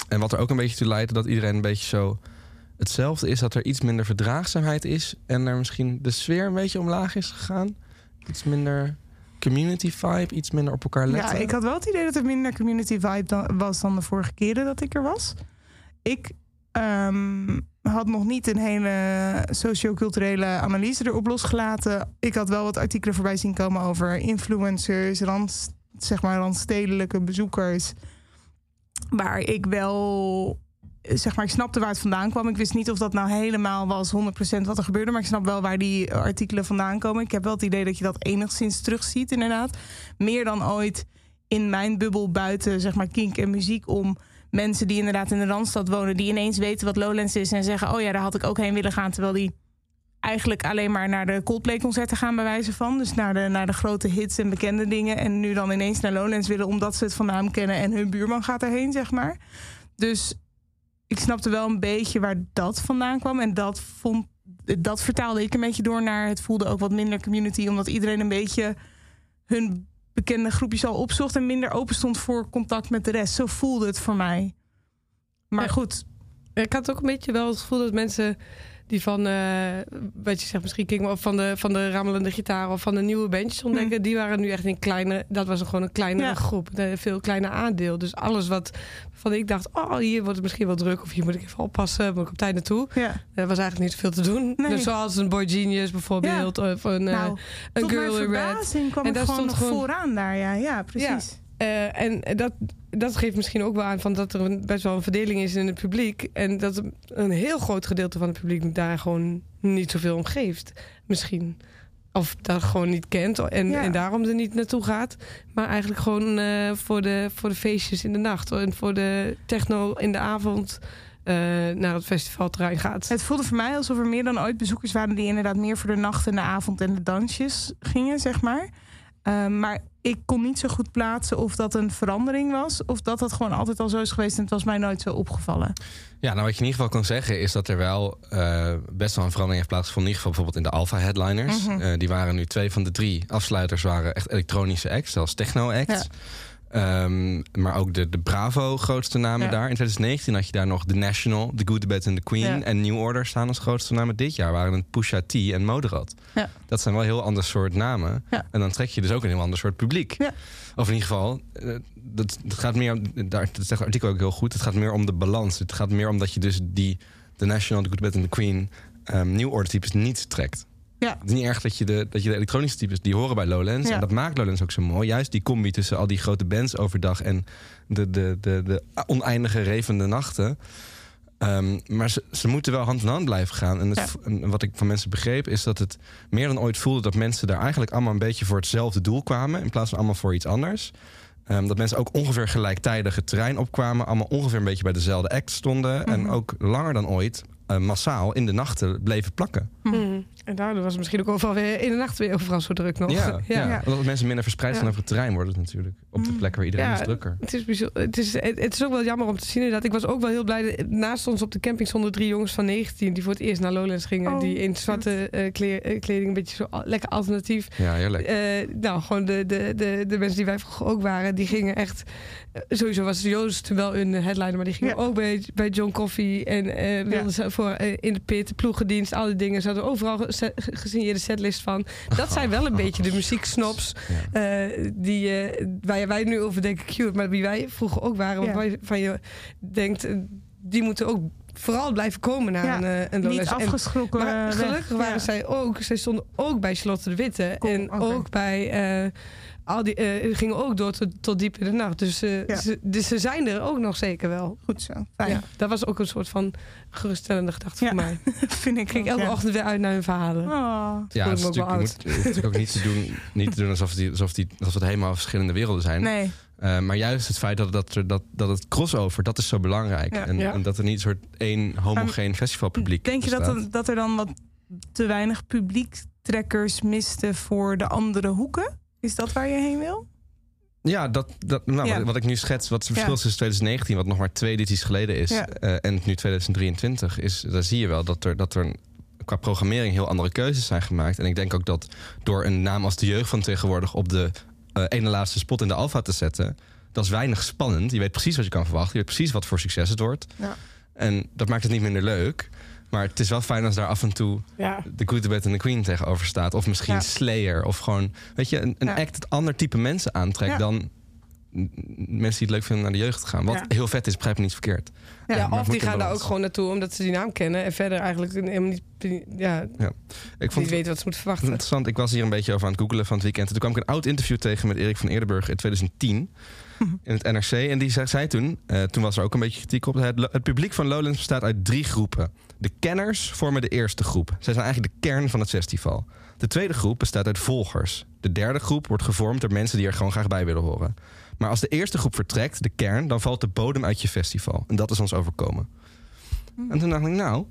D: en wat er ook een beetje toe leidde dat iedereen een beetje zo hetzelfde is. Dat er iets minder verdraagzaamheid is. En er misschien de sfeer een beetje omlaag is gegaan. Iets minder community vibe, iets minder op elkaar letten.
E: ja, ik had wel het idee dat er minder community vibe dan, was dan de vorige keren dat ik er was. Ik ehm, had nog niet een hele socioculturele analyse erop losgelaten. Ik had wel wat artikelen voorbij zien komen over influencers, rand, zeg maar randstedelijke bezoekers. Waar ik wel, zeg maar, ik snapte waar het vandaan kwam. Ik wist niet of dat nou helemaal was 100% wat er gebeurde. Maar ik snap wel waar die artikelen vandaan komen. Ik heb wel het idee dat je dat enigszins terugziet, inderdaad. Meer dan ooit in mijn bubbel buiten, zeg maar, kink en muziek om mensen die inderdaad in de Randstad wonen, die ineens weten wat Lowlands is en zeggen: Oh ja, daar had ik ook heen willen gaan. Terwijl die eigenlijk alleen maar naar de Coldplay-concerten gaan, bij wijze van. Dus naar de, naar de grote hits en bekende dingen. En nu dan ineens naar Lowlands willen omdat ze het van naam kennen en hun buurman gaat erheen, zeg maar. Dus ik snapte wel een beetje waar dat vandaan kwam. En dat, vond, dat vertaalde ik een beetje door naar het voelde ook wat minder community, omdat iedereen een beetje hun bekende groepjes al opzocht en minder open stond voor contact met de rest. Zo voelde het voor mij. Maar
B: Ja.
E: goed,
B: Ik had ook een beetje wel het gevoel dat mensen die van, eh, wat je zegt, misschien King of van de, van de rammelende gitaar of van de nieuwe bandjes ontdekken, die waren nu echt in kleine, dat was gewoon een kleinere
E: Ja.
B: groep, een veel kleiner aandeel. Dus alles wat van ik dacht, oh hier wordt het misschien wel druk of hier moet ik even oppassen, moet ik op tijd naartoe.
E: ja.
B: Er was eigenlijk niet zoveel te doen.
E: Nee.
B: Dus zoals een Boy Genius bijvoorbeeld, of een, eh,
E: nou,
B: een Girl in Red. En
E: gewoon
B: stond gewoon-
E: vooraan daar. Ja, ja precies.
B: Eh, en dat, dat geeft misschien ook wel aan van dat er een, best wel een verdeling is in het publiek. En dat een heel groot gedeelte van het publiek daar gewoon niet zoveel om geeft. Misschien. Of dat gewoon niet kent en,
E: Ja.
B: en daarom er niet naartoe gaat. Maar eigenlijk gewoon eh, voor, de, voor de feestjes in de nacht. En voor de techno in de avond eh, naar het festivalterrein gaat.
E: Het voelde voor mij alsof er meer dan ooit bezoekers waren die inderdaad meer voor de nacht en de avond en de dansjes gingen, zeg maar. Ehm, maar ik kon niet zo goed plaatsen of dat een verandering was of dat dat gewoon altijd al zo is geweest en het was mij nooit zo opgevallen.
D: Ja, nou wat je in ieder geval kan zeggen is dat er wel eh, best wel een verandering heeft plaatsgevonden. In ieder geval bijvoorbeeld in de Alpha Headliners.
E: Mhm.
D: Eh, die waren nu twee van de drie afsluiters waren echt elektronische acts, zelfs techno acts. Ehm, maar ook de, de Bravo grootste namen
B: Ja.
D: daar. In 2019 had je daar nog The National, The Good, The Bad and The Queen...
B: Ja.
D: en New Order staan als grootste namen. Dit jaar waren het Pusha T en Moderat.
E: Ja.
D: Dat zijn wel heel ander soort namen. En dan trek je dus ook een heel ander soort publiek.
E: Ja.
D: Of in ieder geval, eh, dat, dat gaat meer. Daar, dat zegt het artikel ook heel goed. Het gaat meer om de balans. Het gaat meer om dat je dus die... The National, The Good, The Bad and The Queen... ehm New Order types niet trekt.
E: Ja.
D: Het is niet erg dat je de, dat je de elektronische types, die horen bij Lowlands.
E: Ja.
D: En dat maakt Lowlands ook zo mooi. Juist die combi tussen al die grote bands overdag en de, de, de, de oneindige revende nachten. Ehm, maar ze, ze moeten wel hand in hand blijven gaan. En, het,
E: Ja.
D: en wat ik van mensen begreep, is dat het meer dan ooit voelde dat mensen daar eigenlijk allemaal een beetje voor hetzelfde doel kwamen. In plaats van allemaal voor iets anders. Ehm, dat mensen ook ongeveer gelijktijdig het terrein opkwamen. Allemaal ongeveer een beetje bij dezelfde act stonden. En
E: Mhm.
D: ook langer dan ooit eh, massaal in de nachten bleven plakken.
B: Hmm. En daardoor was het misschien ook overal weer in de nacht weer overal zo druk nog.
D: Ja, ja.
E: Ja.
D: omdat mensen minder verspreid zijn
B: Ja.
D: over het terrein worden het natuurlijk. Op de plek waar iedereen
B: Ja.
D: is drukker.
B: Het is, het, is, het het is ook wel jammer om te zien inderdaad. Ik was ook wel heel blij. dat- Naast ons op de camping stonden drie jongens van 19... die voor het eerst naar Lowlands gingen.
E: Oh,
B: die in zwarte eh, kleer- eh, kleding een beetje zo al- lekker alternatief.
D: Ja, heerlijk.
B: Eh, nou, gewoon de, de, de, de mensen die wij vroeger ook waren... die gingen echt... sowieso was Joost wel een headliner... maar die gingen
E: Ja.
B: ook bij, bij John Coffee... en eh wilden ze voor in de pit, ploegendienst, al die dingen. Ze hadden overal ge- gesigneerde setlist van. Dat zijn wel een beetje de muzieksnobs...
D: Ja.
B: Eh, die, eh, waar wij nu over denken cute, maar wie wij vroeger ook waren,
E: Ja.
B: waarvan je, van je denkt, eh, die moeten ook vooral blijven komen naar
E: Ja,
B: een, een
E: Niet
B: Lowlands. En-
E: afgeschrokken.
B: maar
E: weg.
B: gelukkig waren
E: Ja.
B: zij ook, zij stonden ook bij Charlotte de Witte en ook bij eh, al die, eh, gingen ook door tot, tot diep in de nacht. Dus, eh,
E: Ja.
B: ze, dus ze zijn er ook nog zeker wel.
E: Goed zo. Fijn.
B: Ja, dat was ook een soort van geruststellende gedachte
E: Ja.
B: voor mij.
E: Vind ik
B: Ik ging
E: ook,
B: elke
E: ja.
B: ochtend weer uit naar hun verhalen.
E: Oh.
D: Ja, het is natuurlijk, moet, ook niet te doen, niet te doen alsof, die, alsof, die, alsof het helemaal verschillende werelden zijn.
E: Nee.
D: Eh, maar juist het feit dat, dat, er- dat, dat het crossover, dat is zo belangrijk.
E: Ja.
D: En,
B: Ja.
D: en dat er niet een soort één homogeen festivalpubliek
E: Denk je dat, er- dat er dan wat te weinig publiektrekkers misten voor de andere hoeken? Is dat waar je heen wil?
D: Ja, dat, dat, nou,
E: Ja.
D: Wat, wat ik nu schets, wat het verschil is tussen 2019, wat nog maar twee edities geleden is,
E: Ja.
D: eh, en nu 2023, is, daar zie je wel dat er, dat er qua programmering heel andere keuzes zijn gemaakt. En ik denk ook dat door een naam als de jeugd van tegenwoordig op de eh, ene laatste spot in de Alfa te zetten, dat is weinig spannend. Je weet precies wat je kan verwachten, je weet precies wat voor succes het wordt.
E: Ja.
D: En dat maakt het niet minder leuk. Maar het is wel fijn als daar af en toe
B: Ja.
D: de Good, the Bad en de Queen tegenover staat. Of misschien
E: Ja.
D: Slayer. Of gewoon, weet je, een, een
E: Ja.
D: act dat ander type mensen aantrekt
E: Ja.
D: dan mensen die het leuk vinden naar de jeugd te gaan. Wat
B: Ja.
D: heel vet is, begrijp me niet verkeerd.
B: Ja,
E: Ja,
B: of die gaan daar ook gewoon naartoe omdat ze die naam kennen. En verder eigenlijk helemaal niet, ja,
D: Ik vond
B: weten wat ze moeten verwachten.
D: interessant. Ik was hier een beetje over aan het googelen van het weekend. En toen kwam ik een oud interview tegen met Erik van Eerdenburg in 2010. In het NRC. En die zei, zei toen, eh, toen was er ook een beetje kritiek op. Het, het publiek van Lowlands bestaat uit drie groepen. De kenners vormen de eerste groep. Zij zijn eigenlijk de kern van het festival. De tweede groep bestaat uit volgers. De derde groep wordt gevormd door mensen die er gewoon graag bij willen horen. Maar als de eerste groep vertrekt, de kern, dan valt de bodem uit je festival. En dat is ons overkomen. En toen dacht ik, nou,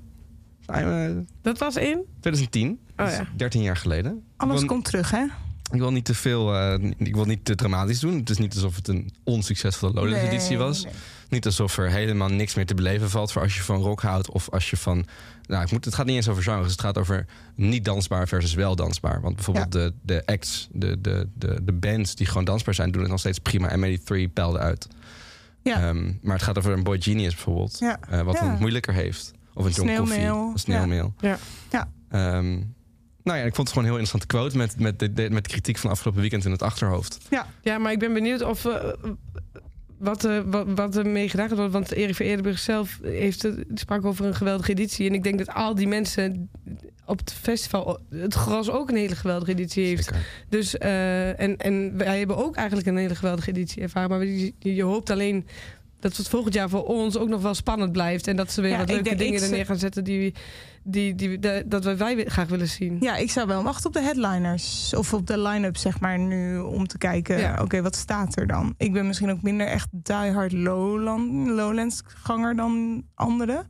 B: Dat was in?
D: 2010,
B: Oh
D: dus
B: ja.
D: 13 jaar geleden.
E: Alles
D: wil-
E: komt terug, hè?
D: ik wil niet te veel, eh, ik wil niet te dramatisch doen. Het is niet alsof het een onsuccesvolle Lowlands editie
E: Nee,
D: was.
E: nee.
D: Niet alsof er helemaal niks meer te beleven valt voor als je van rock houdt of als je van. Nou, ik moet, het gaat niet eens over genres. Het gaat over niet dansbaar versus wel dansbaar. Want bijvoorbeeld de, de acts, de, de, de, de bands die gewoon dansbaar zijn, doen het nog steeds prima. En Many 3 peilde uit.
E: Ja.
D: Ehm, maar het gaat over een Boy Genius bijvoorbeeld,
E: Ja.
D: eh, wat
E: Ja.
D: het moeilijker heeft. Of een John Coffee, een sneeuwmeel.
B: Ja.
E: Ja.
D: Ehm, nou ja, ik vond het gewoon een heel interessante quote met, met, de, de- met de kritiek van afgelopen weekend in het achterhoofd.
B: Ja, maar ik ben benieuwd of... eh, wat, eh, wat, wat er mee gedaan wordt. Want Erik van Eerdenburg zelf heeft het, sprak over een geweldige editie. En ik denk dat al die mensen op het festival... het gros ook een hele geweldige editie heeft.
D: Zeker.
B: Dus, eh, en, en wij hebben ook eigenlijk een hele geweldige editie ervaren. Maar je, je hoopt alleen dat het volgend jaar voor ons ook nog wel spannend blijft. En dat ze weer
E: Ja,
B: wat leuke
E: denk-
B: dingen er neer gaan zetten die, die, die, die- dat wij, wij graag willen zien.
E: Ja, ik zou wel wachten op de headliners. Of op de line-up, zeg maar, nu om te kijken...
B: Ja.
E: oké, wat staat er dan? Ik ben misschien ook minder echt diehard Lowland, Lowlands-ganger dan anderen.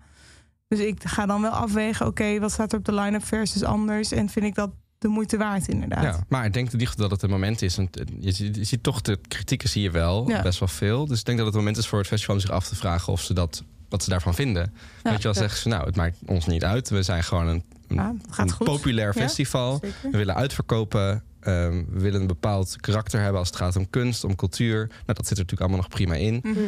E: Dus ik ga dan wel afwegen, oké, wat staat er op de line-up versus anders? En vind ik dat de moeite waard, inderdaad.
D: Ja, maar ik denk niet dat het een moment is. Want je, ziet, je ziet toch de kritieken zie je wel,
E: Ja.
D: best wel veel. Dus ik denk dat het een moment is voor het festival om zich af te vragen of ze dat, wat ze daarvan vinden.
E: Ja,
D: Weet je wel,
E: ja.
D: zeggen ze, nou, het maakt ons niet uit. We zijn gewoon een, populair festival. We willen uitverkopen. Ehm, we willen een bepaald karakter hebben als het gaat om kunst, om cultuur. Nou, dat zit er natuurlijk allemaal nog prima in.
E: Mhm.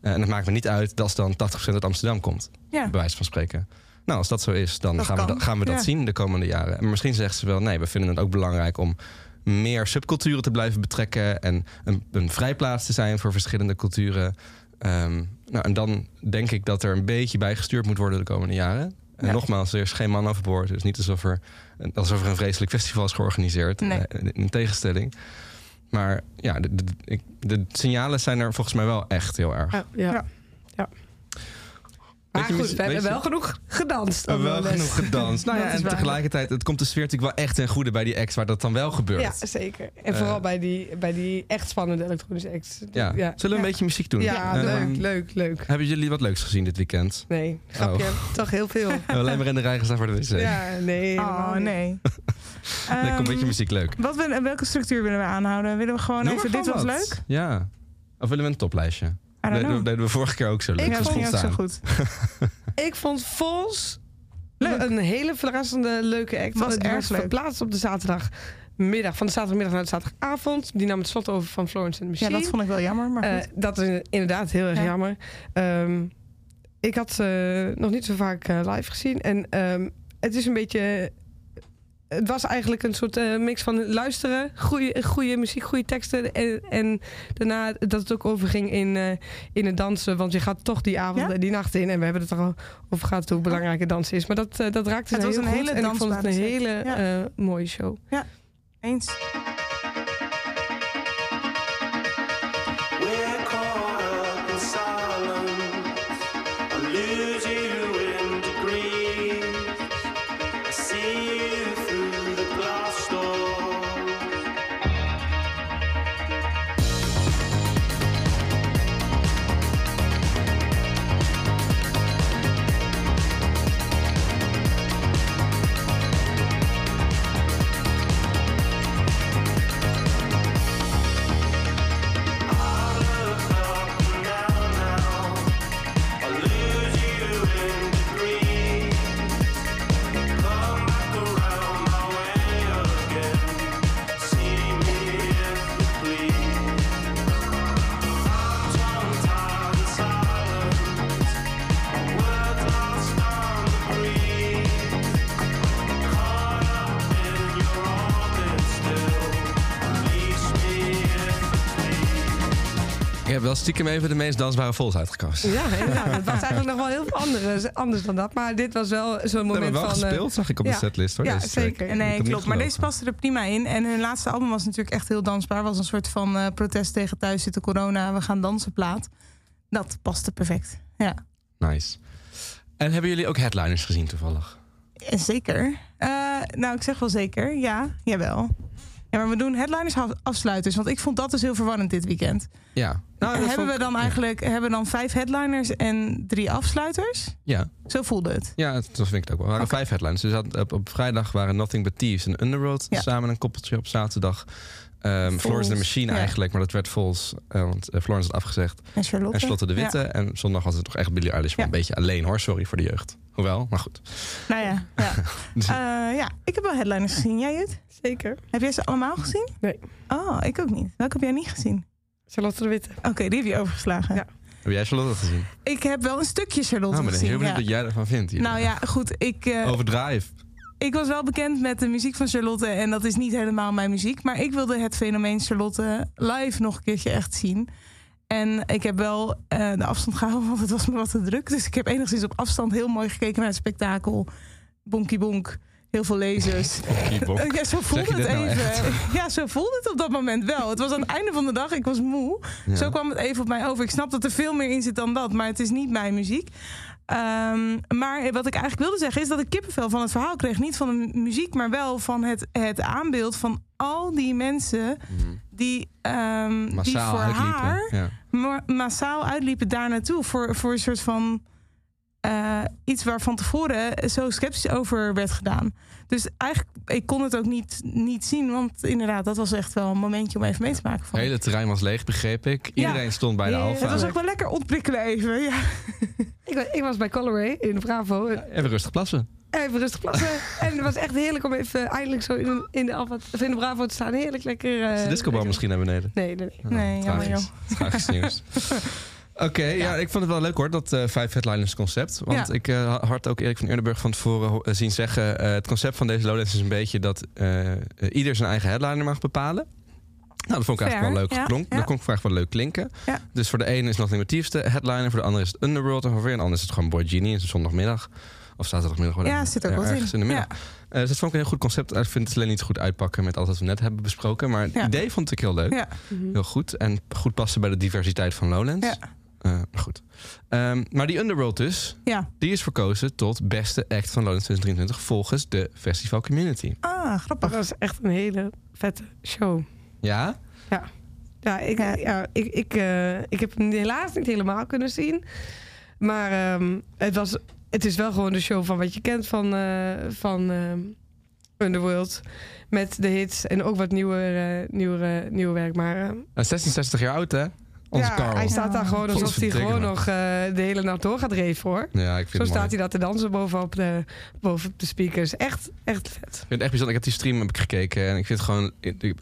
D: Eh, en het maakt me niet uit dat dan 80% uit Amsterdam komt, bij wijze van spreken. Nou, als dat zo is, dan
E: Dat
D: gaan we, gaan we dat
E: Ja.
D: zien de komende jaren. En misschien zegt ze wel, nee, we vinden het ook belangrijk om meer subculturen te blijven betrekken en een, een vrijplaats te zijn voor verschillende culturen. Ehm, nou, en dan denk ik dat er een beetje bij gestuurd moet worden de komende jaren. En
E: Ja.
D: nogmaals, er is geen man overboord. Dus niet alsof er, alsof er een vreselijk festival is georganiseerd.
E: Nee.
D: Eh, in tegenstelling. Maar ja, de, de, de signalen zijn er volgens mij wel echt heel erg.
B: Ja, ja.
E: Ja.
B: Maar
D: Weet je,
B: goed, we hebben
D: je-
B: wel genoeg gedanst.
D: Oh,
B: dan
D: wel
B: les.
D: genoeg gedanst. Nou ja, en
B: waar.
D: tegelijkertijd, het komt de sfeer natuurlijk wel echt ten goede bij die acts waar dat dan wel gebeurt.
B: Ja, zeker. En vooral
D: Eh.
B: bij, die, bij die echt spannende elektronische acts.
D: Ja.
B: ja.
D: Zullen we een beetje muziek doen?
B: Ja,
D: Ehm,
B: leuk, leuk, leuk.
D: Hebben jullie wat leuks gezien dit weekend?
B: Nee, grapje. Toch heel veel.
D: Alleen maar in de rij gestaan voor de wc.
B: Ja, nee.
E: Oh, nee.
D: Nee, kom een beetje
E: Ehm,
D: muziek leuk.
E: Wat willen, welke structuur willen we aanhouden? Willen we gewoon
D: Noem
E: even, dit was leuk?
D: Ja. Of willen we een toplijstje?
E: I don't
D: Dat deden we vorige keer ook zo leuk.
B: Ik
E: Ja, ging ook zo goed.
B: Ik vond Vols
E: Leuk.
B: een hele verrassende, leuke act.
E: Was erg leuk.
B: verplaatst op de zaterdagmiddag. Van de zaterdagmiddag naar de zaterdagavond. Die nam het slot over van Florence and the
E: Ja,
B: Machine.
E: dat vond ik wel jammer, maar
B: Eh,
E: goed.
B: dat is inderdaad heel erg
E: Ja.
B: jammer. Ehm, ik had ze nog niet zo vaak eh, live gezien. En ehm, het is een beetje... Het was eigenlijk een soort eh, mix van luisteren, goede, muziek, goede teksten. En, en daarna dat het ook overging in, eh, in het dansen. Want je gaat toch die avond
E: Ja?
B: en die nacht in. En we hebben het er al over gehad hoe belangrijk het dansen is. Maar dat, eh, dat raakte
E: Het was
B: heel
E: een
B: goed.
E: hele
B: En ik vond het een hele.
E: Ja.
B: eh, mooie show.
E: Eens.
D: Wel stiekem even de meest dansbare vols uitgekozen.
B: Ja, inderdaad. Het was eigenlijk nog wel heel veel andere, anders dan dat. Maar dit was wel zo'n
D: We
B: moment
D: hebben wel
B: van... eh,
D: gespeeld, zag ik op de
B: ja.
D: setlist. Hoor,
B: Ja,
D: deze track.
B: zeker.
E: Nee, klopt. Maar deze paste er prima in. En hun laatste album was natuurlijk echt heel dansbaar. Was een soort van eh, protest tegen thuis zitten corona. We gaan dansen plaat. Dat paste perfect. Ja,
D: Nice. En hebben jullie ook headliners gezien toevallig?
E: En zeker. Eh, nou, ik zeg wel zeker. Ja, jawel. Ja, maar we doen headliners af- afsluiters. Want ik vond dat dus heel verwarrend dit weekend.
D: Ja. Nou,
E: hebben
D: vond
E: we dan
D: ja.
E: eigenlijk hebben we dan vijf headliners en drie afsluiters?
D: Ja,
E: Zo voelde het.
D: ja dat vind ik het ook wel. Er waren vijf headlines. Dus op, op, op vrijdag waren Nothing But Thieves en Underworld
E: Ja.
D: samen een koppeltje. Op zaterdag ehm Florence the Machine
E: ja.
D: eigenlijk, maar dat werd vols. eh, want eh, Florence had afgezegd.
E: En Charlotte.
D: En Charlotte de Witte.
E: Ja.
D: En zondag was het toch echt Billie Eilish. Maar
E: Ja.
D: een beetje alleen hoor, sorry voor de jeugd. Hoewel, maar goed.
E: Nou ja, ja. Eh, ja, ik heb wel headliners gezien. Jij het?
B: Zeker.
E: Heb jij ze allemaal gezien?
B: Nee.
E: Oh, ik ook niet. Welke heb jij niet gezien?
B: Charlotte de Witte.
E: Oké, die heb je overgeslagen.
B: Ja.
D: Heb jij Charlotte gezien?
E: Ik heb wel een stukje Charlotte
D: Oh, maar dan heel
E: gezien.
D: benieuwd
E: ja.
D: wat jij ervan vindt. hier.
E: Nou ja, goed. Ik, eh,
D: Overdrive.
E: Ik was wel bekend met de muziek van Charlotte. En dat is niet helemaal mijn muziek. Maar ik wilde het fenomeen Charlotte live nog een keertje echt zien. En ik heb wel eh, de afstand gehouden, want het was me wat te druk. Dus ik heb enigszins op afstand heel mooi gekeken naar het spektakel. Bonkie bonk. Heel veel.
D: Keyboard.
E: Eh, Ja, zo voelde het
D: nou
E: even. ja, zo voelde het op dat moment wel. Het was aan het einde van de dag, ik was moe.
D: Ja.
E: Zo kwam het even op mij over. Ik snap dat er veel meer in zit dan dat, maar het is niet mijn muziek. Ehm, maar wat ik eigenlijk wilde zeggen is dat ik kippenvel van het verhaal kreeg. Niet van de muziek, maar wel van het, het aanbeeld van al die mensen die, ehm, die
D: Massaal
E: voor
D: uitliepen.
E: haar
D: Ja.
E: ma- massaal uitliepen daar naartoe. Voor, voor een soort van eh, iets waar van tevoren zo sceptisch over werd gedaan. Dus eigenlijk, ik kon het ook niet, niet zien. Want inderdaad, dat was echt wel een momentje om even mee te maken. Van.
D: Het hele terrein was leeg, begreep ik. Iedereen stond bij de
B: Ja,
D: Alfa.
E: het was ook wel lekker ontprikkelen even. Ja.
B: Ik, ik was bij Colorway in de Bravo.
D: Even rustig plassen.
B: Even rustig plassen. en het was echt heerlijk om even eindelijk zo in, in, de, Alfa, of in de Bravo te staan. Heerlijk lekker. eh,
D: Is de discobal
B: lekker-
D: misschien naar beneden?
B: Nee, nee, nee.
E: Nee, jammer
D: Tragisch. Tragisch nieuws. Oké, ja. ik vond het wel leuk hoor, dat eh vijf headliners concept. Want
E: Ja.
D: ik eh, had ook Erik van Eerdenburg van tevoren zien zeggen... eh, het concept van deze Lowlands is een beetje dat ieder zijn eigen headliner mag bepalen. Nou, dat vond ik eigenlijk wel leuk
E: ja.
D: Dat kon ik eigenlijk wel leuk klinken. Dus voor de ene is nog de motiefste headliner, voor de andere is het Underworld en voor een ander is het gewoon Boy Genie. Is zondagmiddag of zaterdagmiddag. whatever.
E: Ja, zit ook wat
D: ergens in de middag. Eh, dus dat vond ik een heel goed concept. Ik vind het alleen niet goed uitpakken met alles wat we net hebben besproken. Maar het
E: Ja.
D: idee vond ik heel leuk.
E: Ja.
D: Heel goed. En goed passen bij de diversiteit van Lowlands.
E: Ja.
D: Eh, maar goed. Ehm, maar die Underworld dus,
E: Ja.
D: die is verkozen tot beste act van Lowlands 2023 volgens de festival community.
E: Ah,
B: Dat
E: grappig.
B: was echt een hele vette show.
D: Ja?
B: Ja, ik,
E: Ja.
B: ja. ik, ik, eh, ik heb hem helaas niet helemaal kunnen zien. Maar ehm, het, was, het is wel gewoon de show van wat je kent van, eh, van ehm, Underworld. Met de hits en ook wat nieuwer, eh, nieuwer, nieuw werk. Maar eh,
D: Hij is 1660 jaar oud, hè? Onze
B: ja, hij staat daar gewoon alsof hij gewoon nog eh, de hele nacht door gaat reven hoor.
D: Ja, ik vind
B: Zo staat
D: mooi.
B: hij daar te dansen bovenop de, bovenop de speakers. Echt, echt vet.
D: Ik vind het echt bijzonder. Ik heb die stream heb ik gekeken en ik vind het gewoon...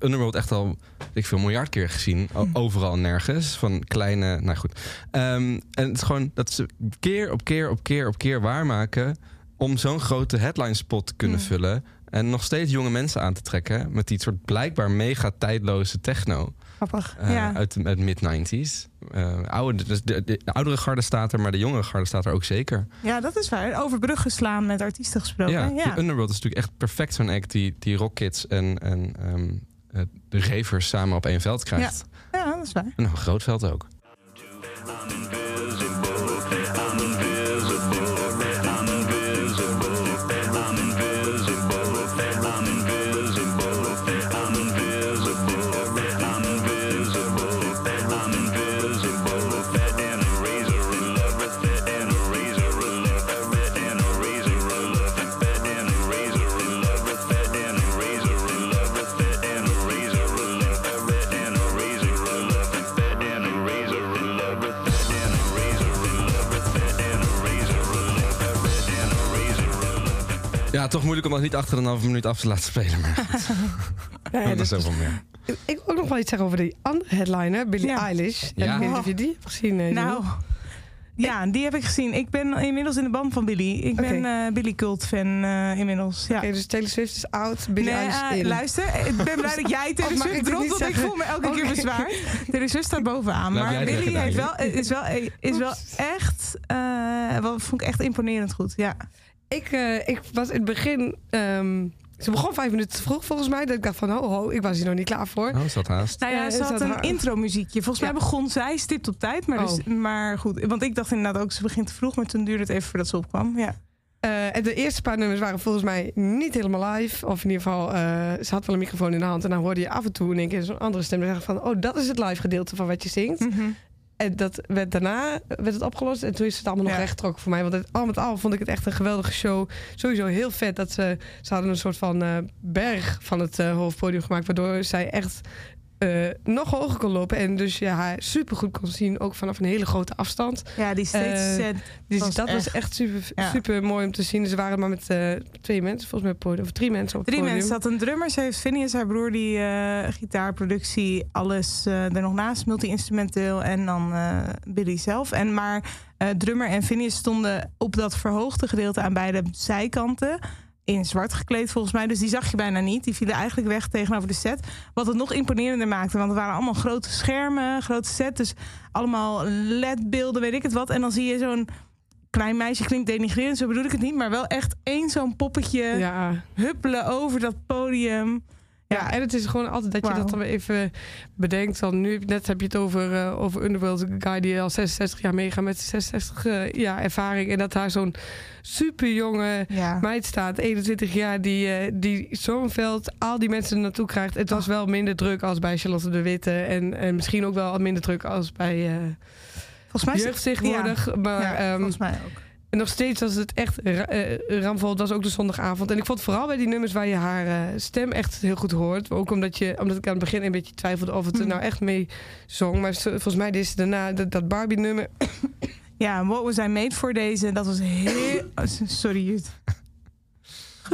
D: Underworld echt al, ik veel miljard keer gezien. O- Overal en nergens. Van kleine... Nou goed. Ehm, en het is gewoon dat ze keer op keer op keer op keer waarmaken... om zo'n grote headline spot te kunnen
E: Hmm.
D: vullen... en nog steeds jonge mensen aan te trekken... met die soort blijkbaar mega tijdloze techno...
E: Grappig.
D: eh,
E: ja.
D: uit de uit mid-90s. Eh, oude, dus de, de, de oudere garde staat er, maar de jongere garde staat er ook zeker.
E: ja, dat is waar. Over bruggen slaan met artiesten gesproken.
D: Ja,
E: Ja.
D: de Underworld is natuurlijk echt perfect zo'n act die, die Rockkids en, en ehm, eh, de ravers samen op één veld krijgt.
E: ja, dat is waar.
D: En een groot veld ook. Ja, toch moeilijk om dat niet achter een halve minuut af te laten spelen. Maar
B: Ja,
D: dat is zoveel meer.
B: ik wil ook nog wel iets zeggen over die andere headliner, Billie
E: Ja.
B: Eilish. Ja.
D: Ja.
B: Ik weet niet of je die hebt gezien. eh,
E: Nou, ja, die heb ik gezien. Ik ben inmiddels in de band van Billy. Ik ben
B: Oké.
E: eh Billy Cult fan eh, inmiddels. Ja.
B: Oké, dus Taylor Swift is oud, Billie
E: Nee,
B: Eilish in.
E: luister, ik ben blij dat jij Taylor
B: mag
E: Swift dropt, want ik voel me elke keer
B: Oké.
E: bezwaard. Taylor Swift staat bovenaan.
D: Laat
E: Maar Billy heeft wel, is, wel, is wel echt, eh, wat vond ik echt imponerend goed. Ja.
B: Ik, eh, ik was in het begin... ehm, ze begon vijf minuten te vroeg volgens mij. Dat ik dacht van, ho, ho, ik was hier nog niet klaar voor.
D: Oh, is dat haast?
E: Nou ja, ze had een
B: haar-
E: intro muziekje. Volgens mij begon zij stipt op tijd. Maar, dus,
B: Oh.
E: maar goed, want ik dacht inderdaad ook, ze begint te vroeg. Maar toen duurde het even voordat ze opkwam. Ja.
B: Eh, en de eerste paar nummers waren volgens mij niet helemaal live. Of in ieder geval, eh, ze had wel een microfoon in de hand. En dan hoorde je af en toe in één keer zo'n andere stem zeggen van... oh, dat is het live gedeelte van wat je zingt.
E: Mhm.
B: En dat werd daarna werd het opgelost. En toen is het allemaal nog
E: Ja.
B: rechtgetrokken voor mij. Want het, al met al vond ik het echt een geweldige show. Sowieso heel vet dat ze... Ze hadden een soort van eh, berg van het eh, hoofdpodium gemaakt. Waardoor zij echt eh, nog hoger kon lopen. En dus ja, haar super goed kon zien. Ook vanaf een hele grote afstand.
E: ja, die stage
B: Eh,
E: set.
B: Dus
E: Was
B: dat was
E: echt-
B: super,
E: Ja.
B: super mooi om te zien. Ze waren maar met eh, twee mensen volgens mij podium. Of drie mensen op het
E: Drie
B: podium.
E: mensen. Ze had een drummer. Ze heeft Phineas, haar broer, die gitaarproductie, alles er nog naast, multi-instrumenteel. En dan Billy zelf. En maar drummer en Phineas stonden op dat verhoogde gedeelte aan beide zijkanten. In zwart gekleed volgens mij. Dus die zag je bijna niet. Die vielen eigenlijk weg tegenover de set. Wat het nog imponerender maakte. Want het waren allemaal grote schermen, grote set. Dus allemaal LED-beelden, weet ik het wat. En dan zie je zo'n klein meisje, klinkt denigrerend, zo bedoel ik het niet. Maar wel echt één zo'n poppetje
B: Ja.
E: huppelen over dat podium.
B: Ja, en het is gewoon altijd dat je dat dan weer even bedenkt. Dan nu, net heb je het over, eh, over Underworld, een guy die al 66 jaar meegaat met 66 eh, jaar ervaring. En dat daar zo'n super jonge
E: Ja.
B: meid staat, 21 jaar, die, eh, die zo'n veld al die mensen naartoe krijgt. Het was wel minder druk als bij Charlotte de Witte. En, en misschien ook wel minder druk als bij
E: volgens mij is
B: jeugd tegenwoordig. Maar
E: Ja,
B: ehm,
E: volgens mij ook.
B: En nog steeds was het echt eh, ramvol. Het was ook de zondagavond. En ik vond vooral bij die nummers waar je haar eh, stem echt heel goed hoort. Ook omdat, je, omdat ik aan het begin een beetje twijfelde of het er
E: Hmm.
B: nou echt mee zong. Maar volgens mij deed ze daarna dat, dat Barbie-nummer.
E: Ja, What Was I Made For deze, dat was heel... oh, Sorry, Jut.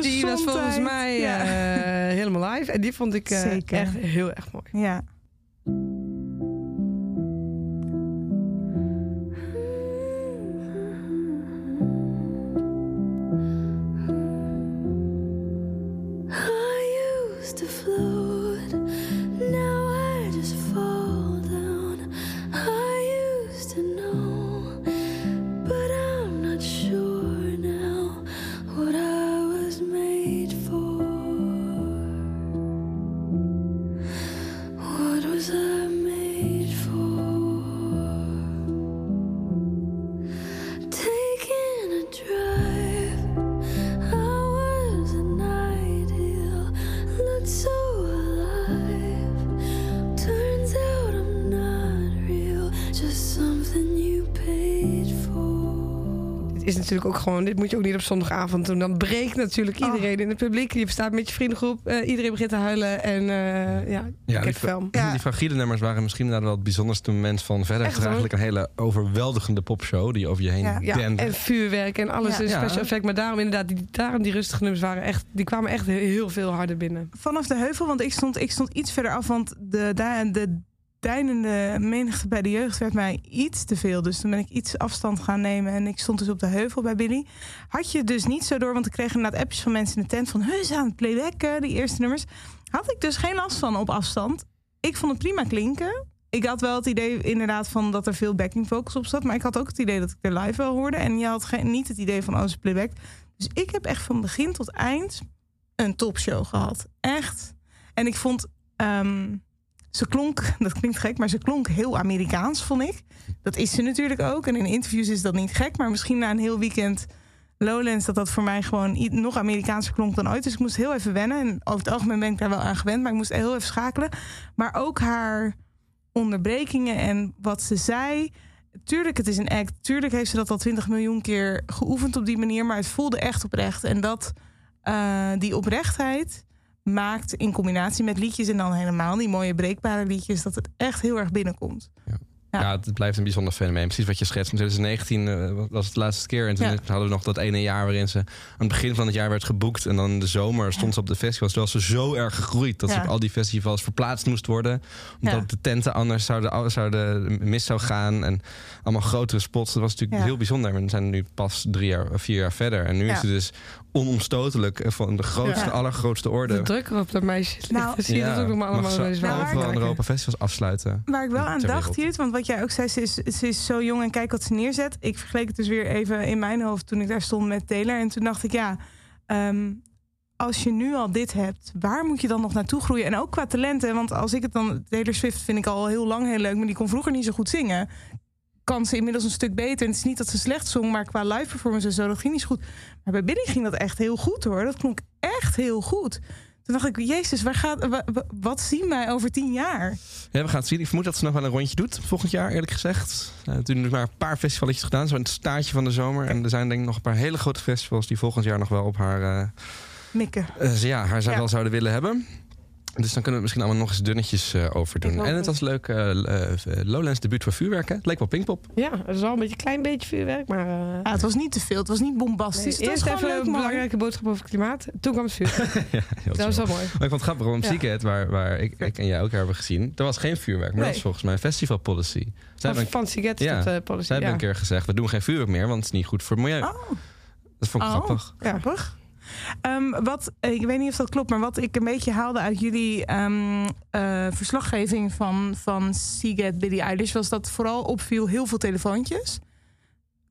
B: Die was volgens mij
E: Ja.
B: eh, helemaal live. En die vond ik echt heel erg mooi.
E: Ja.
C: To float,
B: is natuurlijk ook gewoon, dit moet je ook niet op zondagavond doen. Dan breekt natuurlijk
E: Oh.
B: iedereen in het publiek. Je staat met je vriendengroep. eh, iedereen begint te huilen. En eh ja,
D: Ja,
B: ik
D: die,
B: heb film.
E: Ja.
D: die fragile nummers waren misschien inderdaad wel het bijzonderste moment van verder.
B: Echt,
D: het is
B: hoor.
D: eigenlijk een hele overweldigende popshow die over je heen
E: Ja.
B: Ja, en vuurwerk en alles
D: Ja.
B: special effect. Maar daarom inderdaad, die, daarom die rustige nummers waren echt, die kwamen echt heel, heel veel harder binnen.
E: Vanaf de heuvel, want ik stond, ik stond iets verder af. Want de, da- de deinende menigte bij de jeugd werd mij iets te veel. Dus toen ben ik iets afstand gaan nemen. En ik stond dus op de heuvel bij Billy. Had je dus niet zo door, want ik kreeg inderdaad appjes van mensen in de tent. Van, heus aan het playbacken, die eerste nummers. Had ik dus geen last van op afstand. Ik vond het prima klinken. Ik had wel het idee inderdaad van dat er veel backing vocals op zat. Maar ik had ook het idee dat ik er live wel hoorde. En je had geen, niet het idee van, oh, ze playback. Dus ik heb echt van begin tot eind een topshow gehad. Echt. En ik vond, ehm, ze klonk, dat klinkt gek, maar ze klonk heel Amerikaans, vond ik. Dat is ze natuurlijk ook. En in interviews is dat niet gek, maar misschien na een heel weekend Lowlands, dat dat voor mij gewoon nog Amerikaanser klonk dan ooit. Dus ik moest heel even wennen. En over het algemeen ben ik daar wel aan gewend, maar ik moest heel even schakelen. Maar ook haar onderbrekingen en wat ze zei. Tuurlijk, het is een act. Tuurlijk heeft ze dat al 20 miljoen keer geoefend op die manier. Maar het voelde echt oprecht. En dat, eh, die oprechtheid maakt in combinatie met liedjes... en dan helemaal die mooie breekbare liedjes... dat het echt heel erg binnenkomt. Ja.
D: Ja, het blijft een bijzonder fenomeen. Precies wat je schetst. In 2019 eh, was het de laatste keer. En toen
E: Ja.
D: hadden we nog dat ene jaar waarin ze aan het begin van het jaar werd geboekt. En dan de zomer stond ze op de festivals. Toen was ze zo erg gegroeid dat ze op al die festivals verplaatst moest worden. Omdat de tenten anders zouden, zouden mis zou gaan. En allemaal grotere spots. Dat was natuurlijk heel bijzonder. We zijn nu pas drie jaar, of vier jaar verder. En nu is ze dus onomstotelijk van de grootste,
E: Ja.
D: allergrootste orde.
B: De druk erop dat meisje.
E: Nou,
B: zie je dat ook nog maar
D: mag
B: allemaal wel
E: Nou,
D: overal in. Europa festivals afsluiten.
E: Waar ik wel aan dacht. Judith, want wat jij ook zei, ze is, ze is zo jong en kijk wat ze neerzet. Ik vergeleek het dus weer even in mijn hoofd toen ik daar stond met Taylor. En toen dacht ik, ja, ehm, als je nu al dit hebt, waar moet je dan nog naartoe groeien? En ook qua talenten, want als ik het dan... Taylor Swift vind ik al heel lang heel leuk, maar die kon vroeger niet zo goed zingen. Kan ze inmiddels een stuk beter. En het is niet dat ze slecht zong, maar qua live performance en zo, dat ging niet zo goed. Maar bij Billy ging dat echt heel goed hoor. Dat klonk echt heel goed. Toen dacht ik, jezus, waar gaat, wa- wa- wat zien wij over tien jaar?
D: Ja, we gaan het zien. Ik vermoed dat ze nog wel een rondje doet volgend jaar, eerlijk gezegd. Uh, toen hebben we maar een paar festivalletjes gedaan, zo in het staartje van de zomer. En er zijn denk ik nog een paar hele grote festivals die volgend jaar nog wel op haar, eh,
E: Mikken.
D: eh, ja, haar zou
E: Ja.
D: wel zouden willen hebben. Dus dan kunnen we het misschien allemaal nog eens dunnetjes eh over doen. En het
B: het.
D: was leuk, eh eh, Lowlands debuut voor vuurwerk. hè? Het leek wel Pinkpop.
B: Ja, het is wel een beetje een klein beetje vuurwerk, maar... eh,
E: Ja, het was niet te veel, het was niet bombastisch.
B: nee,
E: het was
B: eerst
E: gewoon
B: even
E: leuk
B: een belangrijke boodschap over het klimaat. Toen kwam het vuurwerk.
D: ja,
B: dat was wel mooi.
D: Maar ik vond het grappig, want
B: Ja.
D: Seagate, waar, waar ik, ik en jij ook hebben gezien... er was geen vuurwerk, maar dat is volgens mij een festival policy. Zij een,
B: Fancy Get
D: Ja,
B: tot uh, policy.
D: zij hebben een keer gezegd, we doen geen vuurwerk meer... want het is niet goed voor het milieu.
E: Oh,
D: Dat vond ik
E: Oh.
D: grappig.
B: Ja.
E: grappig. Ehm, wat, ik weet niet of dat klopt, maar wat ik een beetje haalde uit jullie ehm, eh, verslaggeving van, van Seagate Billie Eilish... was dat vooral opviel heel veel telefoontjes.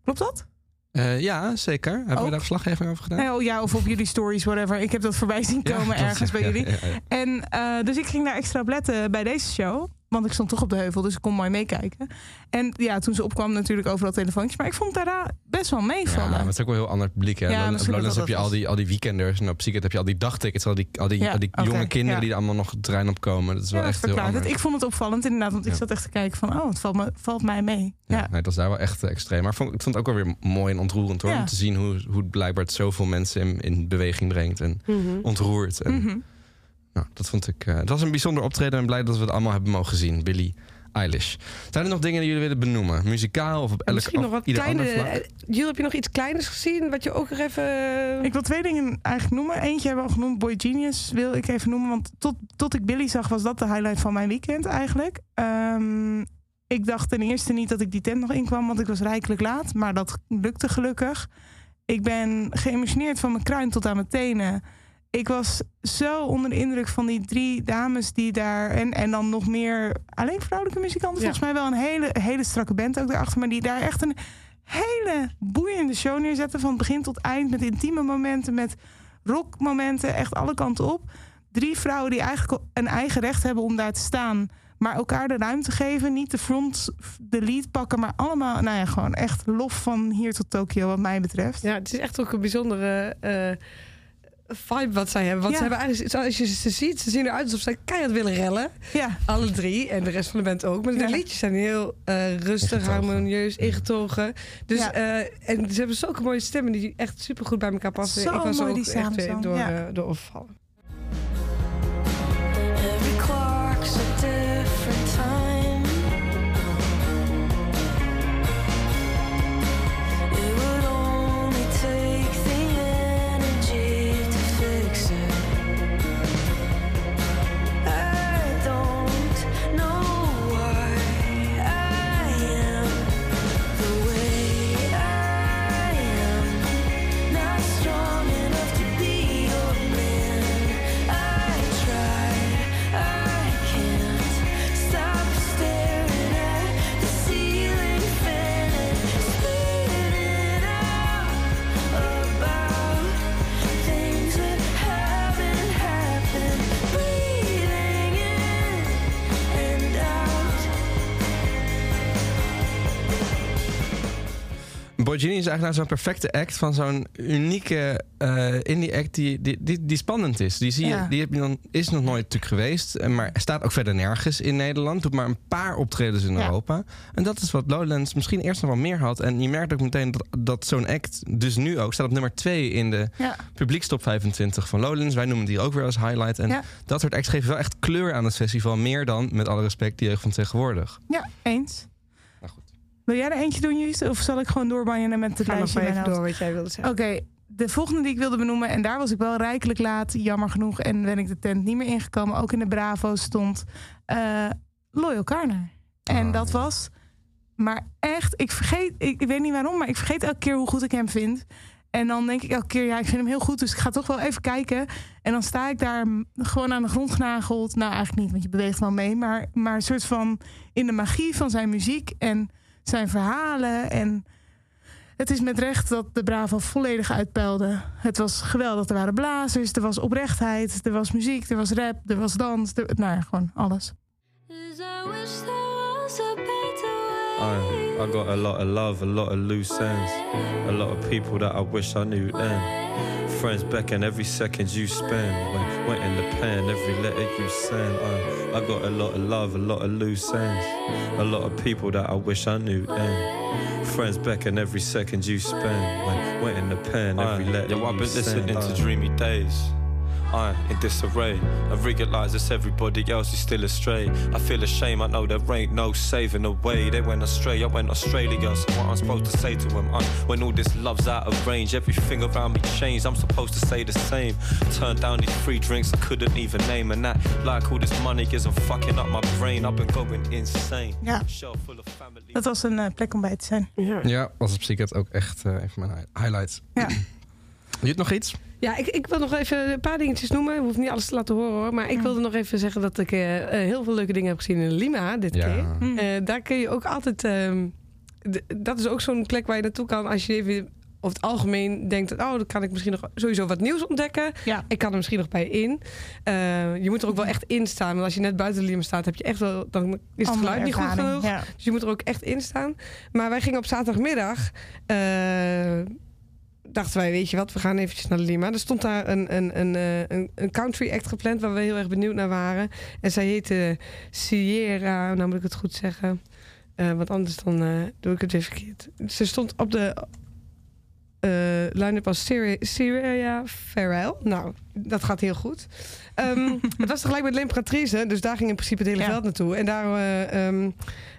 E: Klopt dat?
D: Eh, ja, zeker. Hebben
E: Ook?
D: we daar verslaggeving over gedaan?
E: Nee, oh ja, of op jullie stories, whatever. Ik heb dat voorbij zien komen ergens bij jullie.
D: ja, ja.
E: En eh, dus ik ging daar extra op letten bij deze show. Want ik stond toch op de heuvel, dus ik kon mooi meekijken. En ja, toen ze opkwam natuurlijk overal telefoontjes. Maar ik vond het daarna best wel
D: Ja,
E: meevallen.
D: maar het is ook wel een heel ander publiek. Hè?
E: Ja,
D: Op
E: misschien
D: Lowlands
E: dat
D: heb je
E: dat
D: al die, al die weekenders. En op Seagate heb je al die dagtickets. Al die, al die,
E: Ja,
D: al die jonge kinderen
E: ja.
D: die er allemaal nog het terrein opkomen. Dat is
E: Ja,
D: wel
E: dat
D: echt heel anders.
E: Ik vond het opvallend inderdaad, want ik
D: Ja.
E: zat echt te kijken van... oh, het valt, me, valt mij mee.
D: Ja,
E: Ja.
D: Nee, het was daar wel echt eh, extreem. Maar ik vond, ik vond het ook wel weer mooi en ontroerend hoor.
E: Ja.
D: Om te zien hoe, hoe het blijkbaar het zoveel mensen in, in beweging brengt. En
B: Mhm.
D: ontroert. En,
E: Mhm.
D: Nou, dat vond ik... eh, het was een bijzonder optreden. En blij dat we het allemaal hebben mogen zien. Billy Eilish. Zijn er nog dingen die jullie willen benoemen? Muzikaal of op elk
B: Misschien nog wat
D: ieder
B: kleine... eh, Jules, heb je nog iets kleiners gezien? Wat je ook nog even...
E: Ik wil twee dingen eigenlijk noemen. Eentje hebben we al genoemd, Boy Genius wil ik even noemen. Want tot, tot ik Billy zag, was dat de highlight van mijn weekend eigenlijk. Ehm, ik dacht ten eerste niet dat ik die tent nog inkwam, want ik was rijkelijk laat. Maar dat lukte gelukkig. Ik ben geëmotioneerd van mijn kruin tot aan mijn tenen. Ik was zo onder de indruk van die drie dames die daar... En, en dan nog meer alleen vrouwelijke muzikanten.
B: Ja.
E: Volgens mij wel een hele, hele strakke band ook daarachter. Maar die daar echt een hele boeiende show neerzetten. Van begin tot eind met intieme momenten, met rockmomenten. Echt alle kanten op. Drie vrouwen die eigenlijk een eigen recht hebben om daar te staan. Maar elkaar de ruimte geven. Niet de front, de lead pakken. Maar allemaal, nou ja, gewoon echt lof van hier tot Tokio wat mij betreft.
B: Ja, het is echt ook een bijzondere eh, vibe wat zij hebben. Want
E: Ja.
B: ze hebben eigenlijk, als je ze ziet, ze zien eruit alsof ze keihard willen rellen.
E: Ja,
B: Alle drie. En de rest van de band ook. Maar de
E: Ja.
B: liedjes zijn heel eh, rustig,
D: Ingetogen.
B: harmonieus, ingetogen. Dus,
E: Ja.
B: eh, en ze hebben zulke mooie stemmen die echt super goed bij elkaar passen.
E: Zo
B: Ik was er
E: mooi
B: ook
E: die
B: echt
E: samenzang,
B: eh, door,
E: ja.
B: eh, door opvallen.
D: Genie is eigenlijk nou zo'n perfecte act van zo'n unieke eh, indie act die, die, die, die spannend is. Die, zie je, die heb je dan, is nog nooit natuurlijk geweest, eh, maar staat ook verder nergens in Nederland. Doet maar een paar optredens in
E: Ja.
D: Europa. En dat is wat Lowlands misschien eerst nog wel meer had. En je merkt ook meteen dat, dat zo'n act dus nu ook staat op nummer 2 in de
E: ja.
D: publiekstop 25 van Lowlands. Wij noemen hier ook weer als highlight. En dat soort acts geven wel echt kleur aan het festival. Meer dan, met alle respect, die jeugd van tegenwoordig.
E: ja eens. Wil jij er eentje doen, Juist? Of zal ik gewoon doorbanjenen met het
B: Ga nog
E: lijstje
B: even
E: mijn
B: door
E: hoofd?
B: wat jij wilde zeggen.
E: Oké, de volgende die ik wilde benoemen, en daar was ik wel rijkelijk laat, jammer genoeg, en ben ik de tent niet meer ingekomen. Ook in de Bravo stond eh Loyal Carner. En
D: Ah,
E: dat was, maar echt, ik vergeet, ik, ik weet niet waarom, maar ik vergeet elke keer hoe goed ik hem vind. En dan denk ik elke keer, ja, ik vind hem heel goed, dus ik ga toch wel even kijken. En dan sta ik daar gewoon aan de grond genageld. Nou, eigenlijk niet, want je beweegt wel mee. Maar, maar een soort van in de magie van zijn muziek en zijn verhalen. En het is met recht dat de Bravo volledig uitpeilde. Het was geweldig. Er waren blazers, er was oprechtheid, er was muziek, er was rap, er was dans. Er, nou ja, gewoon alles.
C: Cause I way.
F: I, got a lot of love, a lot of loose ends, a lot of people that I wish I knew then. Friends beckon every second you spend, went, went in the pen every letter you send. I, I got a lot of love, a lot of loose ends, a lot of people that I wish I knew then. Friends beckon every second you spend, went, in the pen every
G: Aye.
F: letter
G: Yo, I've been
F: send.
G: listening to
F: uh.
G: dreamy days. I in disarray. I realize it's everybody else is still astray. I feel ashamed. I know there ain't no saving the way. They went astray. I went Australia. So what I'm supposed to say to them? I, when all this love's out of range, everything around me changed. I'm supposed to say the same. Turn down these free drinks I couldn't even name, and that like all this money isn't fucking up my brain. I've been going insane.
E: Ja.
G: Shelf full of family.
E: Dat was een eh, plek om bij te zijn.
B: Ja.
D: Ja, was op Seeket ook echt een van mijn hi- highlights.
E: Ja.
D: Je hebt nog iets?
B: Ja, ik, ik wil nog even een paar dingetjes noemen. Ik hoef niet alles te laten horen hoor. Maar ik
E: Ja.
B: wilde nog even zeggen dat ik eh, eh, heel veel leuke dingen heb gezien in Lima dit keer.
E: Hm.
B: Eh, daar kun je ook altijd. ehm, dat is ook zo'n plek waar je naartoe kan als je even over het algemeen denkt: oh, dan kan ik misschien nog sowieso wat nieuws ontdekken.
E: Ja.
B: Ik kan er misschien nog bij in. Eh, je moet er ook wel echt in staan. Want als je net buiten Lima staat, heb je echt wel. Dan is het geluid niet goed genoeg.
E: Ja.
B: Dus je moet er ook echt in staan. Maar wij gingen op zaterdagmiddag. eh, dachten wij, weet je wat, we gaan eventjes naar Lima. Er stond daar een, een, een, eh, een, een country act gepland waar we heel erg benieuwd naar waren. En zij heette Sierra, nou moet ik het goed zeggen. Eh, want anders dan eh, doe ik het weer verkeerd. Ze stond op de... eh, line-up Syria, Syria Farrell. Nou, dat gaat heel goed. Ehm, het was tegelijk met L'Imperatrice, dus daar ging in principe het hele veld naartoe. En daar, eh, ehm,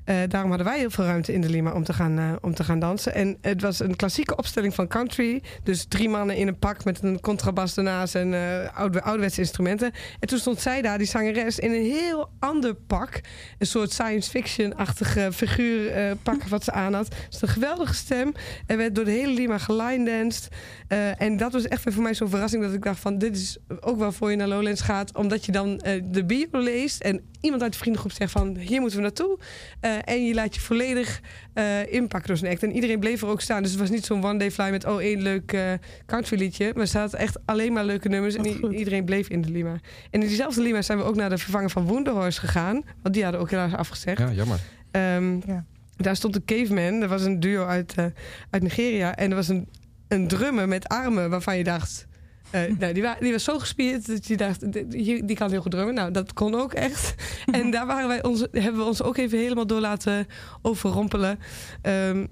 B: eh, daarom hadden wij heel veel ruimte in de Lima om te, gaan, eh, om te gaan dansen. En het was een klassieke opstelling van country. Dus drie mannen in een pak met een contrabas ernaast en oude, ouderwetse instrumenten. En toen stond zij daar, die zangeres, in een heel ander pak. Een soort science fiction-achtige figuur eh, pak wat ze aan had. Dus een geweldige stem. En werd door de hele Lima geline-danced. Eh, en dat was echt weer voor mij zo'n verrassing dat ik dacht van... dit is ook wel voor je naar Lowlands gaat. Omdat je dan eh, de bio leest en iemand uit de vriendengroep zegt van... hier moeten we naartoe. Eh, en je laat je volledig eh, inpakken door zo'n act. En iedereen bleef er ook staan. Dus het was niet zo'n one-day fly met oh één leuk eh country liedje. Maar er zaten echt alleen maar leuke nummers. En
E: goed.
B: iedereen bleef in de Lima. En in diezelfde Lima zijn we ook naar de vervanger van Wonderhorse gegaan. Want die hadden ook helaas afgezegd.
D: Ja, jammer.
B: Ehm,
E: Ja.
B: Daar stond een caveman. Dat was een duo uit, eh, uit Nigeria. En er was een, een drummer met armen waarvan je dacht... eh, nou, die, wa- die was zo gespierd dat je dacht, die, die- kan heel goed drummen. Nou, dat kon ook echt. en daar waren wij ons, hebben we ons ook even helemaal door laten overrompelen. Ehm,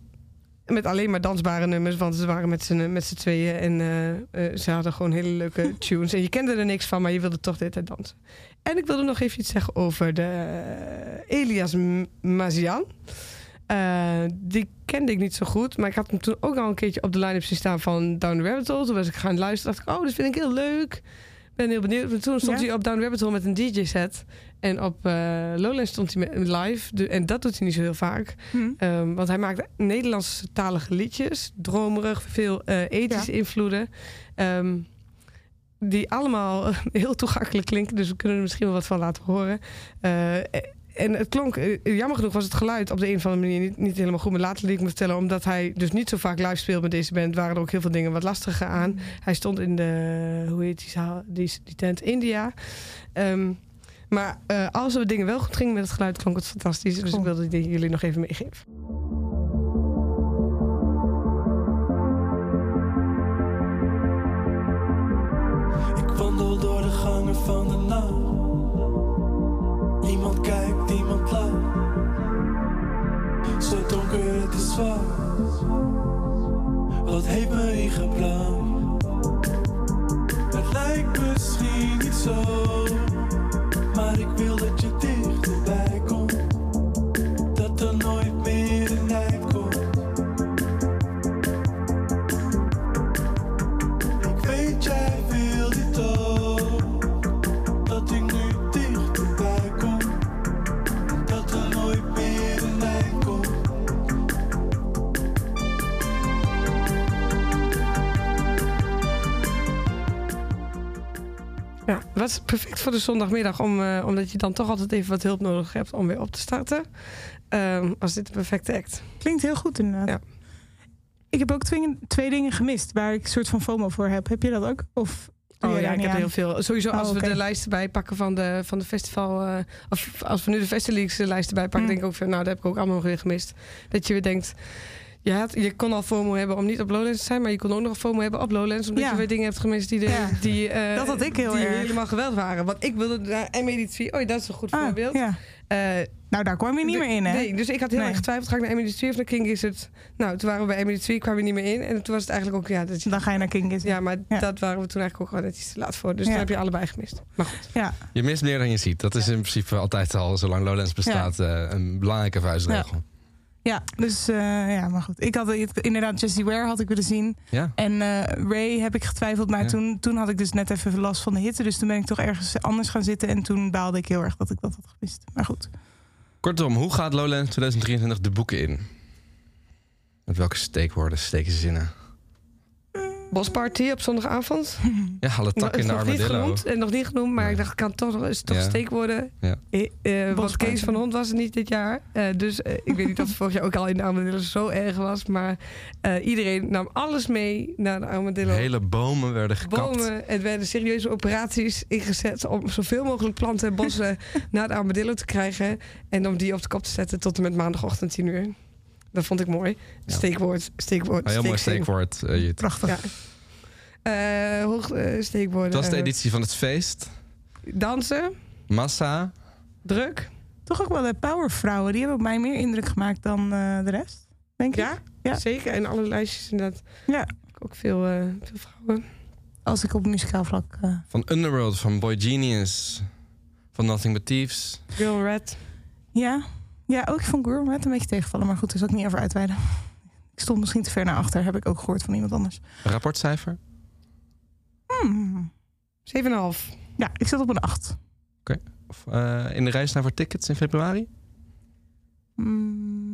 B: met alleen maar dansbare nummers, want ze waren met z'n, met z'n tweeën. En eh, eh, ze hadden gewoon hele leuke tunes. En je kende er niks van, maar je wilde toch de hele tijd dansen. En ik wilde nog even iets zeggen over de Elias Mazian. Eh, die kende ik niet zo goed, maar ik had hem toen ook al een keertje op de line-up zien staan van Down the Rabbit Hole. Toen was ik gaan luisteren, dacht ik, oh, dat vind ik heel leuk. Ben heel benieuwd. En toen stond
E: Ja.
B: hij op Down the Rabbit Hole met een DJ-set. En op eh Lowlands stond hij met live. De- en dat doet hij niet zo heel vaak.
E: Hm.
B: Ehm, want hij maakt Nederlandse talige liedjes. Dromerig, veel eh ethische invloeden. Ehm, die allemaal heel toegankelijk klinken. Dus we kunnen er misschien wel wat van laten horen. En het klonk, eh, jammer genoeg was het geluid op de een of andere manier niet, niet helemaal goed. Maar later liet ik me vertellen, omdat hij dus niet zo vaak live speelt met deze band, waren er ook heel veel dingen wat lastiger aan. Hij stond in de, hoe heet die zaal, die, die tent, India. Ehm, maar eh, als er dingen wel goed gingen met het geluid, klonk het fantastisch. Dus ik wilde die jullie nog even meegeven.
H: Ik wandel door de gangen van de nacht. Kijkt, niemand lacht. Zo donker, het is zwart. Wat heeft me ingebracht? Het lijkt misschien niet zo, maar ik wil dat je dichterbij
B: was perfect voor de zondagmiddag, om, eh, omdat je dan toch altijd even wat hulp nodig hebt om weer op te starten. Ehm was dit een perfecte act.
E: Klinkt heel goed inderdaad.
B: Ja.
E: Ik heb ook twee, twee dingen gemist waar ik een soort van FOMO voor heb. Heb je dat ook? Of
B: Oh ja, ik heb
E: aan?
B: heel veel. Sowieso
E: Oh,
B: als we
E: oké.
B: de lijsten bijpakken van de, van de festival. eh, of als we nu de Festileaks lijsten bijpakken,
E: Mm.
B: denk ik ook van, nou, dat heb ik ook allemaal nog weer gemist. Dat je weer denkt. Je, had, je kon al FOMO hebben om niet op Lowlands te zijn, maar je kon ook nog FOMO hebben op Lowlands, omdat
E: Ja.
B: je weer dingen hebt gemist die, de,
E: Ja.
B: die, eh,
E: Dat had ik heel
B: die
E: erg.
B: helemaal geweldig waren. Want ik wilde naar M83. Oh, dat is een goed
E: Ah,
B: voorbeeld.
E: ja.
B: Eh,
E: Nou, daar kwam je niet
B: de-
E: meer in, hè?
B: Nee, dus ik had heel
E: Nee.
B: erg getwijfeld. Ga ik naar Emily 2 of naar King Gizzard? Nou, toen waren we bij Emily 2, kwamen we niet meer in. En toen was het eigenlijk ook, ja, dat je-
E: Dan ga je naar King Gizzard.
B: ja maar
E: Ja.
B: dat waren we toen eigenlijk ook gewoon net iets te laat voor. Dus
E: Ja.
B: daar heb je allebei gemist. Maar goed.
E: Ja.
D: Je mist meer dan je ziet. Dat is in principe altijd al, zolang Lowlands bestaat, eh, een belangrijke vuistregel.
E: Ja, dus eh, ja, maar goed. Ik had inderdaad Jessie Ware had ik willen zien.
D: Ja?
E: En eh, Ray heb ik getwijfeld, maar
D: Ja.
E: toen, toen had ik dus net even last van de hitte. Dus toen ben ik toch ergens anders gaan zitten. En toen baalde ik heel erg dat ik dat had gemist. Maar goed.
D: Kortom, hoe gaat Lowlands 2023 de boeken in? Met welke steekwoorden steken ze zinnen?
B: Bosparty op zondagavond.
D: Ja, alle tak in
B: is
D: de
B: nog niet
D: armadillo.
B: genoemd, en nog niet genoemd, maar
D: Nee.
B: ik dacht, kan toch nog, is het toch
D: Ja.
B: een steekwoorden?
D: Ja.
B: Eh, eh, want. Kees van Hond was het niet dit jaar. Eh, dus ik weet niet of het vorig jaar ook al in de armadillo zo erg was. Maar eh, iedereen nam alles mee naar de armadillo.
D: Hele bomen werden gekapt.
B: Bomen, er werden serieuze operaties ingezet om zoveel mogelijk planten en bossen naar de armadillo te krijgen. En om die op de kop te zetten tot en met maandagochtend 10 uur. Dat vond ik mooi.
D: Ja.
B: Steekwoord, steekwoord,
D: Een heel mooi steekwoord. eh.
E: Prachtig.
B: Ja. Eh, hoog, eh, steekwoorden.
D: Dat was de
B: eh,
D: editie van het feest.
B: dansen,
D: Massa.
B: druk.
E: Toch ook wel de powervrouwen. Die hebben op mij meer indruk gemaakt dan eh, de rest. Denk ik.
B: Ja,
E: Ja.
B: zeker. En alle lijstjes inderdaad.
E: Ja.
B: ook veel, eh, veel vrouwen.
E: Als ik op muzikaal vlak... eh,
D: Van Underworld, van Boy Genius, van Nothing But Thieves.
B: Girl Red.
E: ja. Ja, ook ik vond met een beetje tegenvallen. Maar goed, daar zal ik niet over uitweiden. Ik stond misschien te ver naar achter. Heb ik ook gehoord van iemand anders.
D: Rapportcijfer?
E: Hmm.
B: 7,5.
E: Ja, ik zat op een 8.
D: Of, eh, in de reis naar voor tickets in februari?
E: Mm,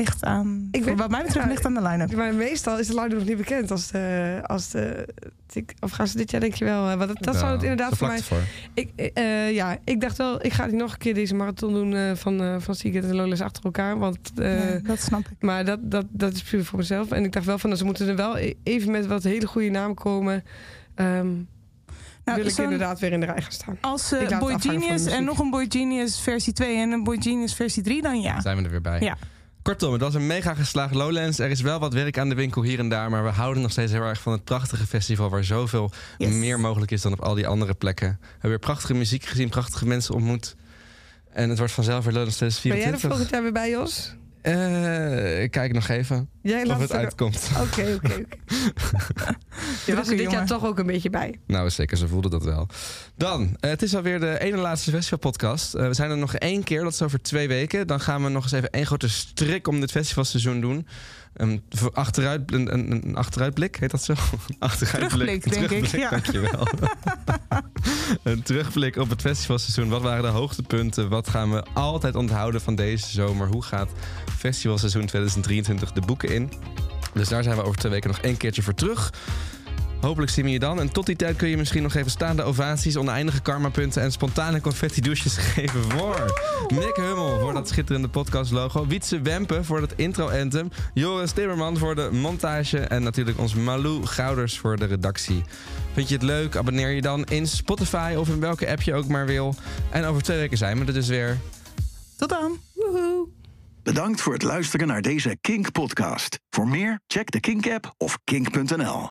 E: ligt aan...
B: Ik weet-
E: wat mij betreft
B: ja,
E: ligt aan de line-up.
B: Maar meestal is de line nog niet bekend als de, als de tik- of gaan ze dit jaar denk je wel. eh, Want dat, dat zou het inderdaad voor mij.
D: ervoor.
B: Ik, eh, ja, ik dacht wel, ik ga niet nog een keer deze marathon doen eh, van, eh van Sigrid en Lolas achter elkaar. Want, eh,
E: Ja, dat snap ik.
B: Maar dat, dat, dat is puur voor mezelf. En ik dacht wel van, nou, ze moeten er wel e- even met wat hele goede namen komen. Ehm wil ik
E: Nou,
B: inderdaad weer in de rij gaan staan.
E: Als
B: laat
E: Boy Genius en nog een Boy Genius versie 2 en een Boy Genius versie 3, dan ja.
D: Zijn we er weer bij.
E: Ja.
D: Kortom, het was een mega geslaagd Lowlands. Er is wel wat werk aan de winkel hier en daar. Maar we houden nog steeds heel erg van het prachtige festival... waar zoveel
E: Yes.
D: meer mogelijk is dan op al die andere plekken. We hebben weer prachtige muziek gezien, prachtige mensen ontmoet. En het wordt vanzelf weer Lowlands
B: Ben jij er
D: 2024.
B: volgend jaar weer bij, Jos?
D: Eh, ik kijk nog even
B: Jij
D: of het
B: er-
D: uitkomt.
B: Oké, oké. Je was er dit jaar toch ook een beetje bij.
D: Nou, zeker, ze voelden dat wel. Dan, eh, het is alweer de ene laatste festivalpodcast. Eh, we zijn er nog één keer, dat is over twee weken. Dan gaan we nog eens even één grote strik om dit festivalseizoen doen. Achteruit, een, een, een achteruitblik, heet dat zo? Een achteruitblik.
E: Terugblik, denk ik, ja.
D: Dankjewel. een terugblik op het festivalseizoen. Wat waren de hoogtepunten? Wat gaan we altijd onthouden van deze zomer? Hoe gaat festivalseizoen 2023 de boeken in? Dus daar zijn we over twee weken nog één keertje voor terug. Hopelijk zien we je dan. En tot die tijd kun je misschien nog even staande ovaties, oneindige karmapunten en spontane confetti douches geven voor Nick Hummel voor dat schitterende podcastlogo. Wietse Wempen voor het intro-anthem. Joris Timmerman voor de montage. En natuurlijk ons Malou Gouders voor de redactie. Vind je het leuk? Abonneer je dan in Spotify of in welke app je ook maar wil. En over twee weken zijn we er dus weer.
E: Tot dan.
B: Woehoe.
A: Bedankt voor het luisteren naar deze Kink-podcast. Voor meer, check de Kink-app of kink.nl.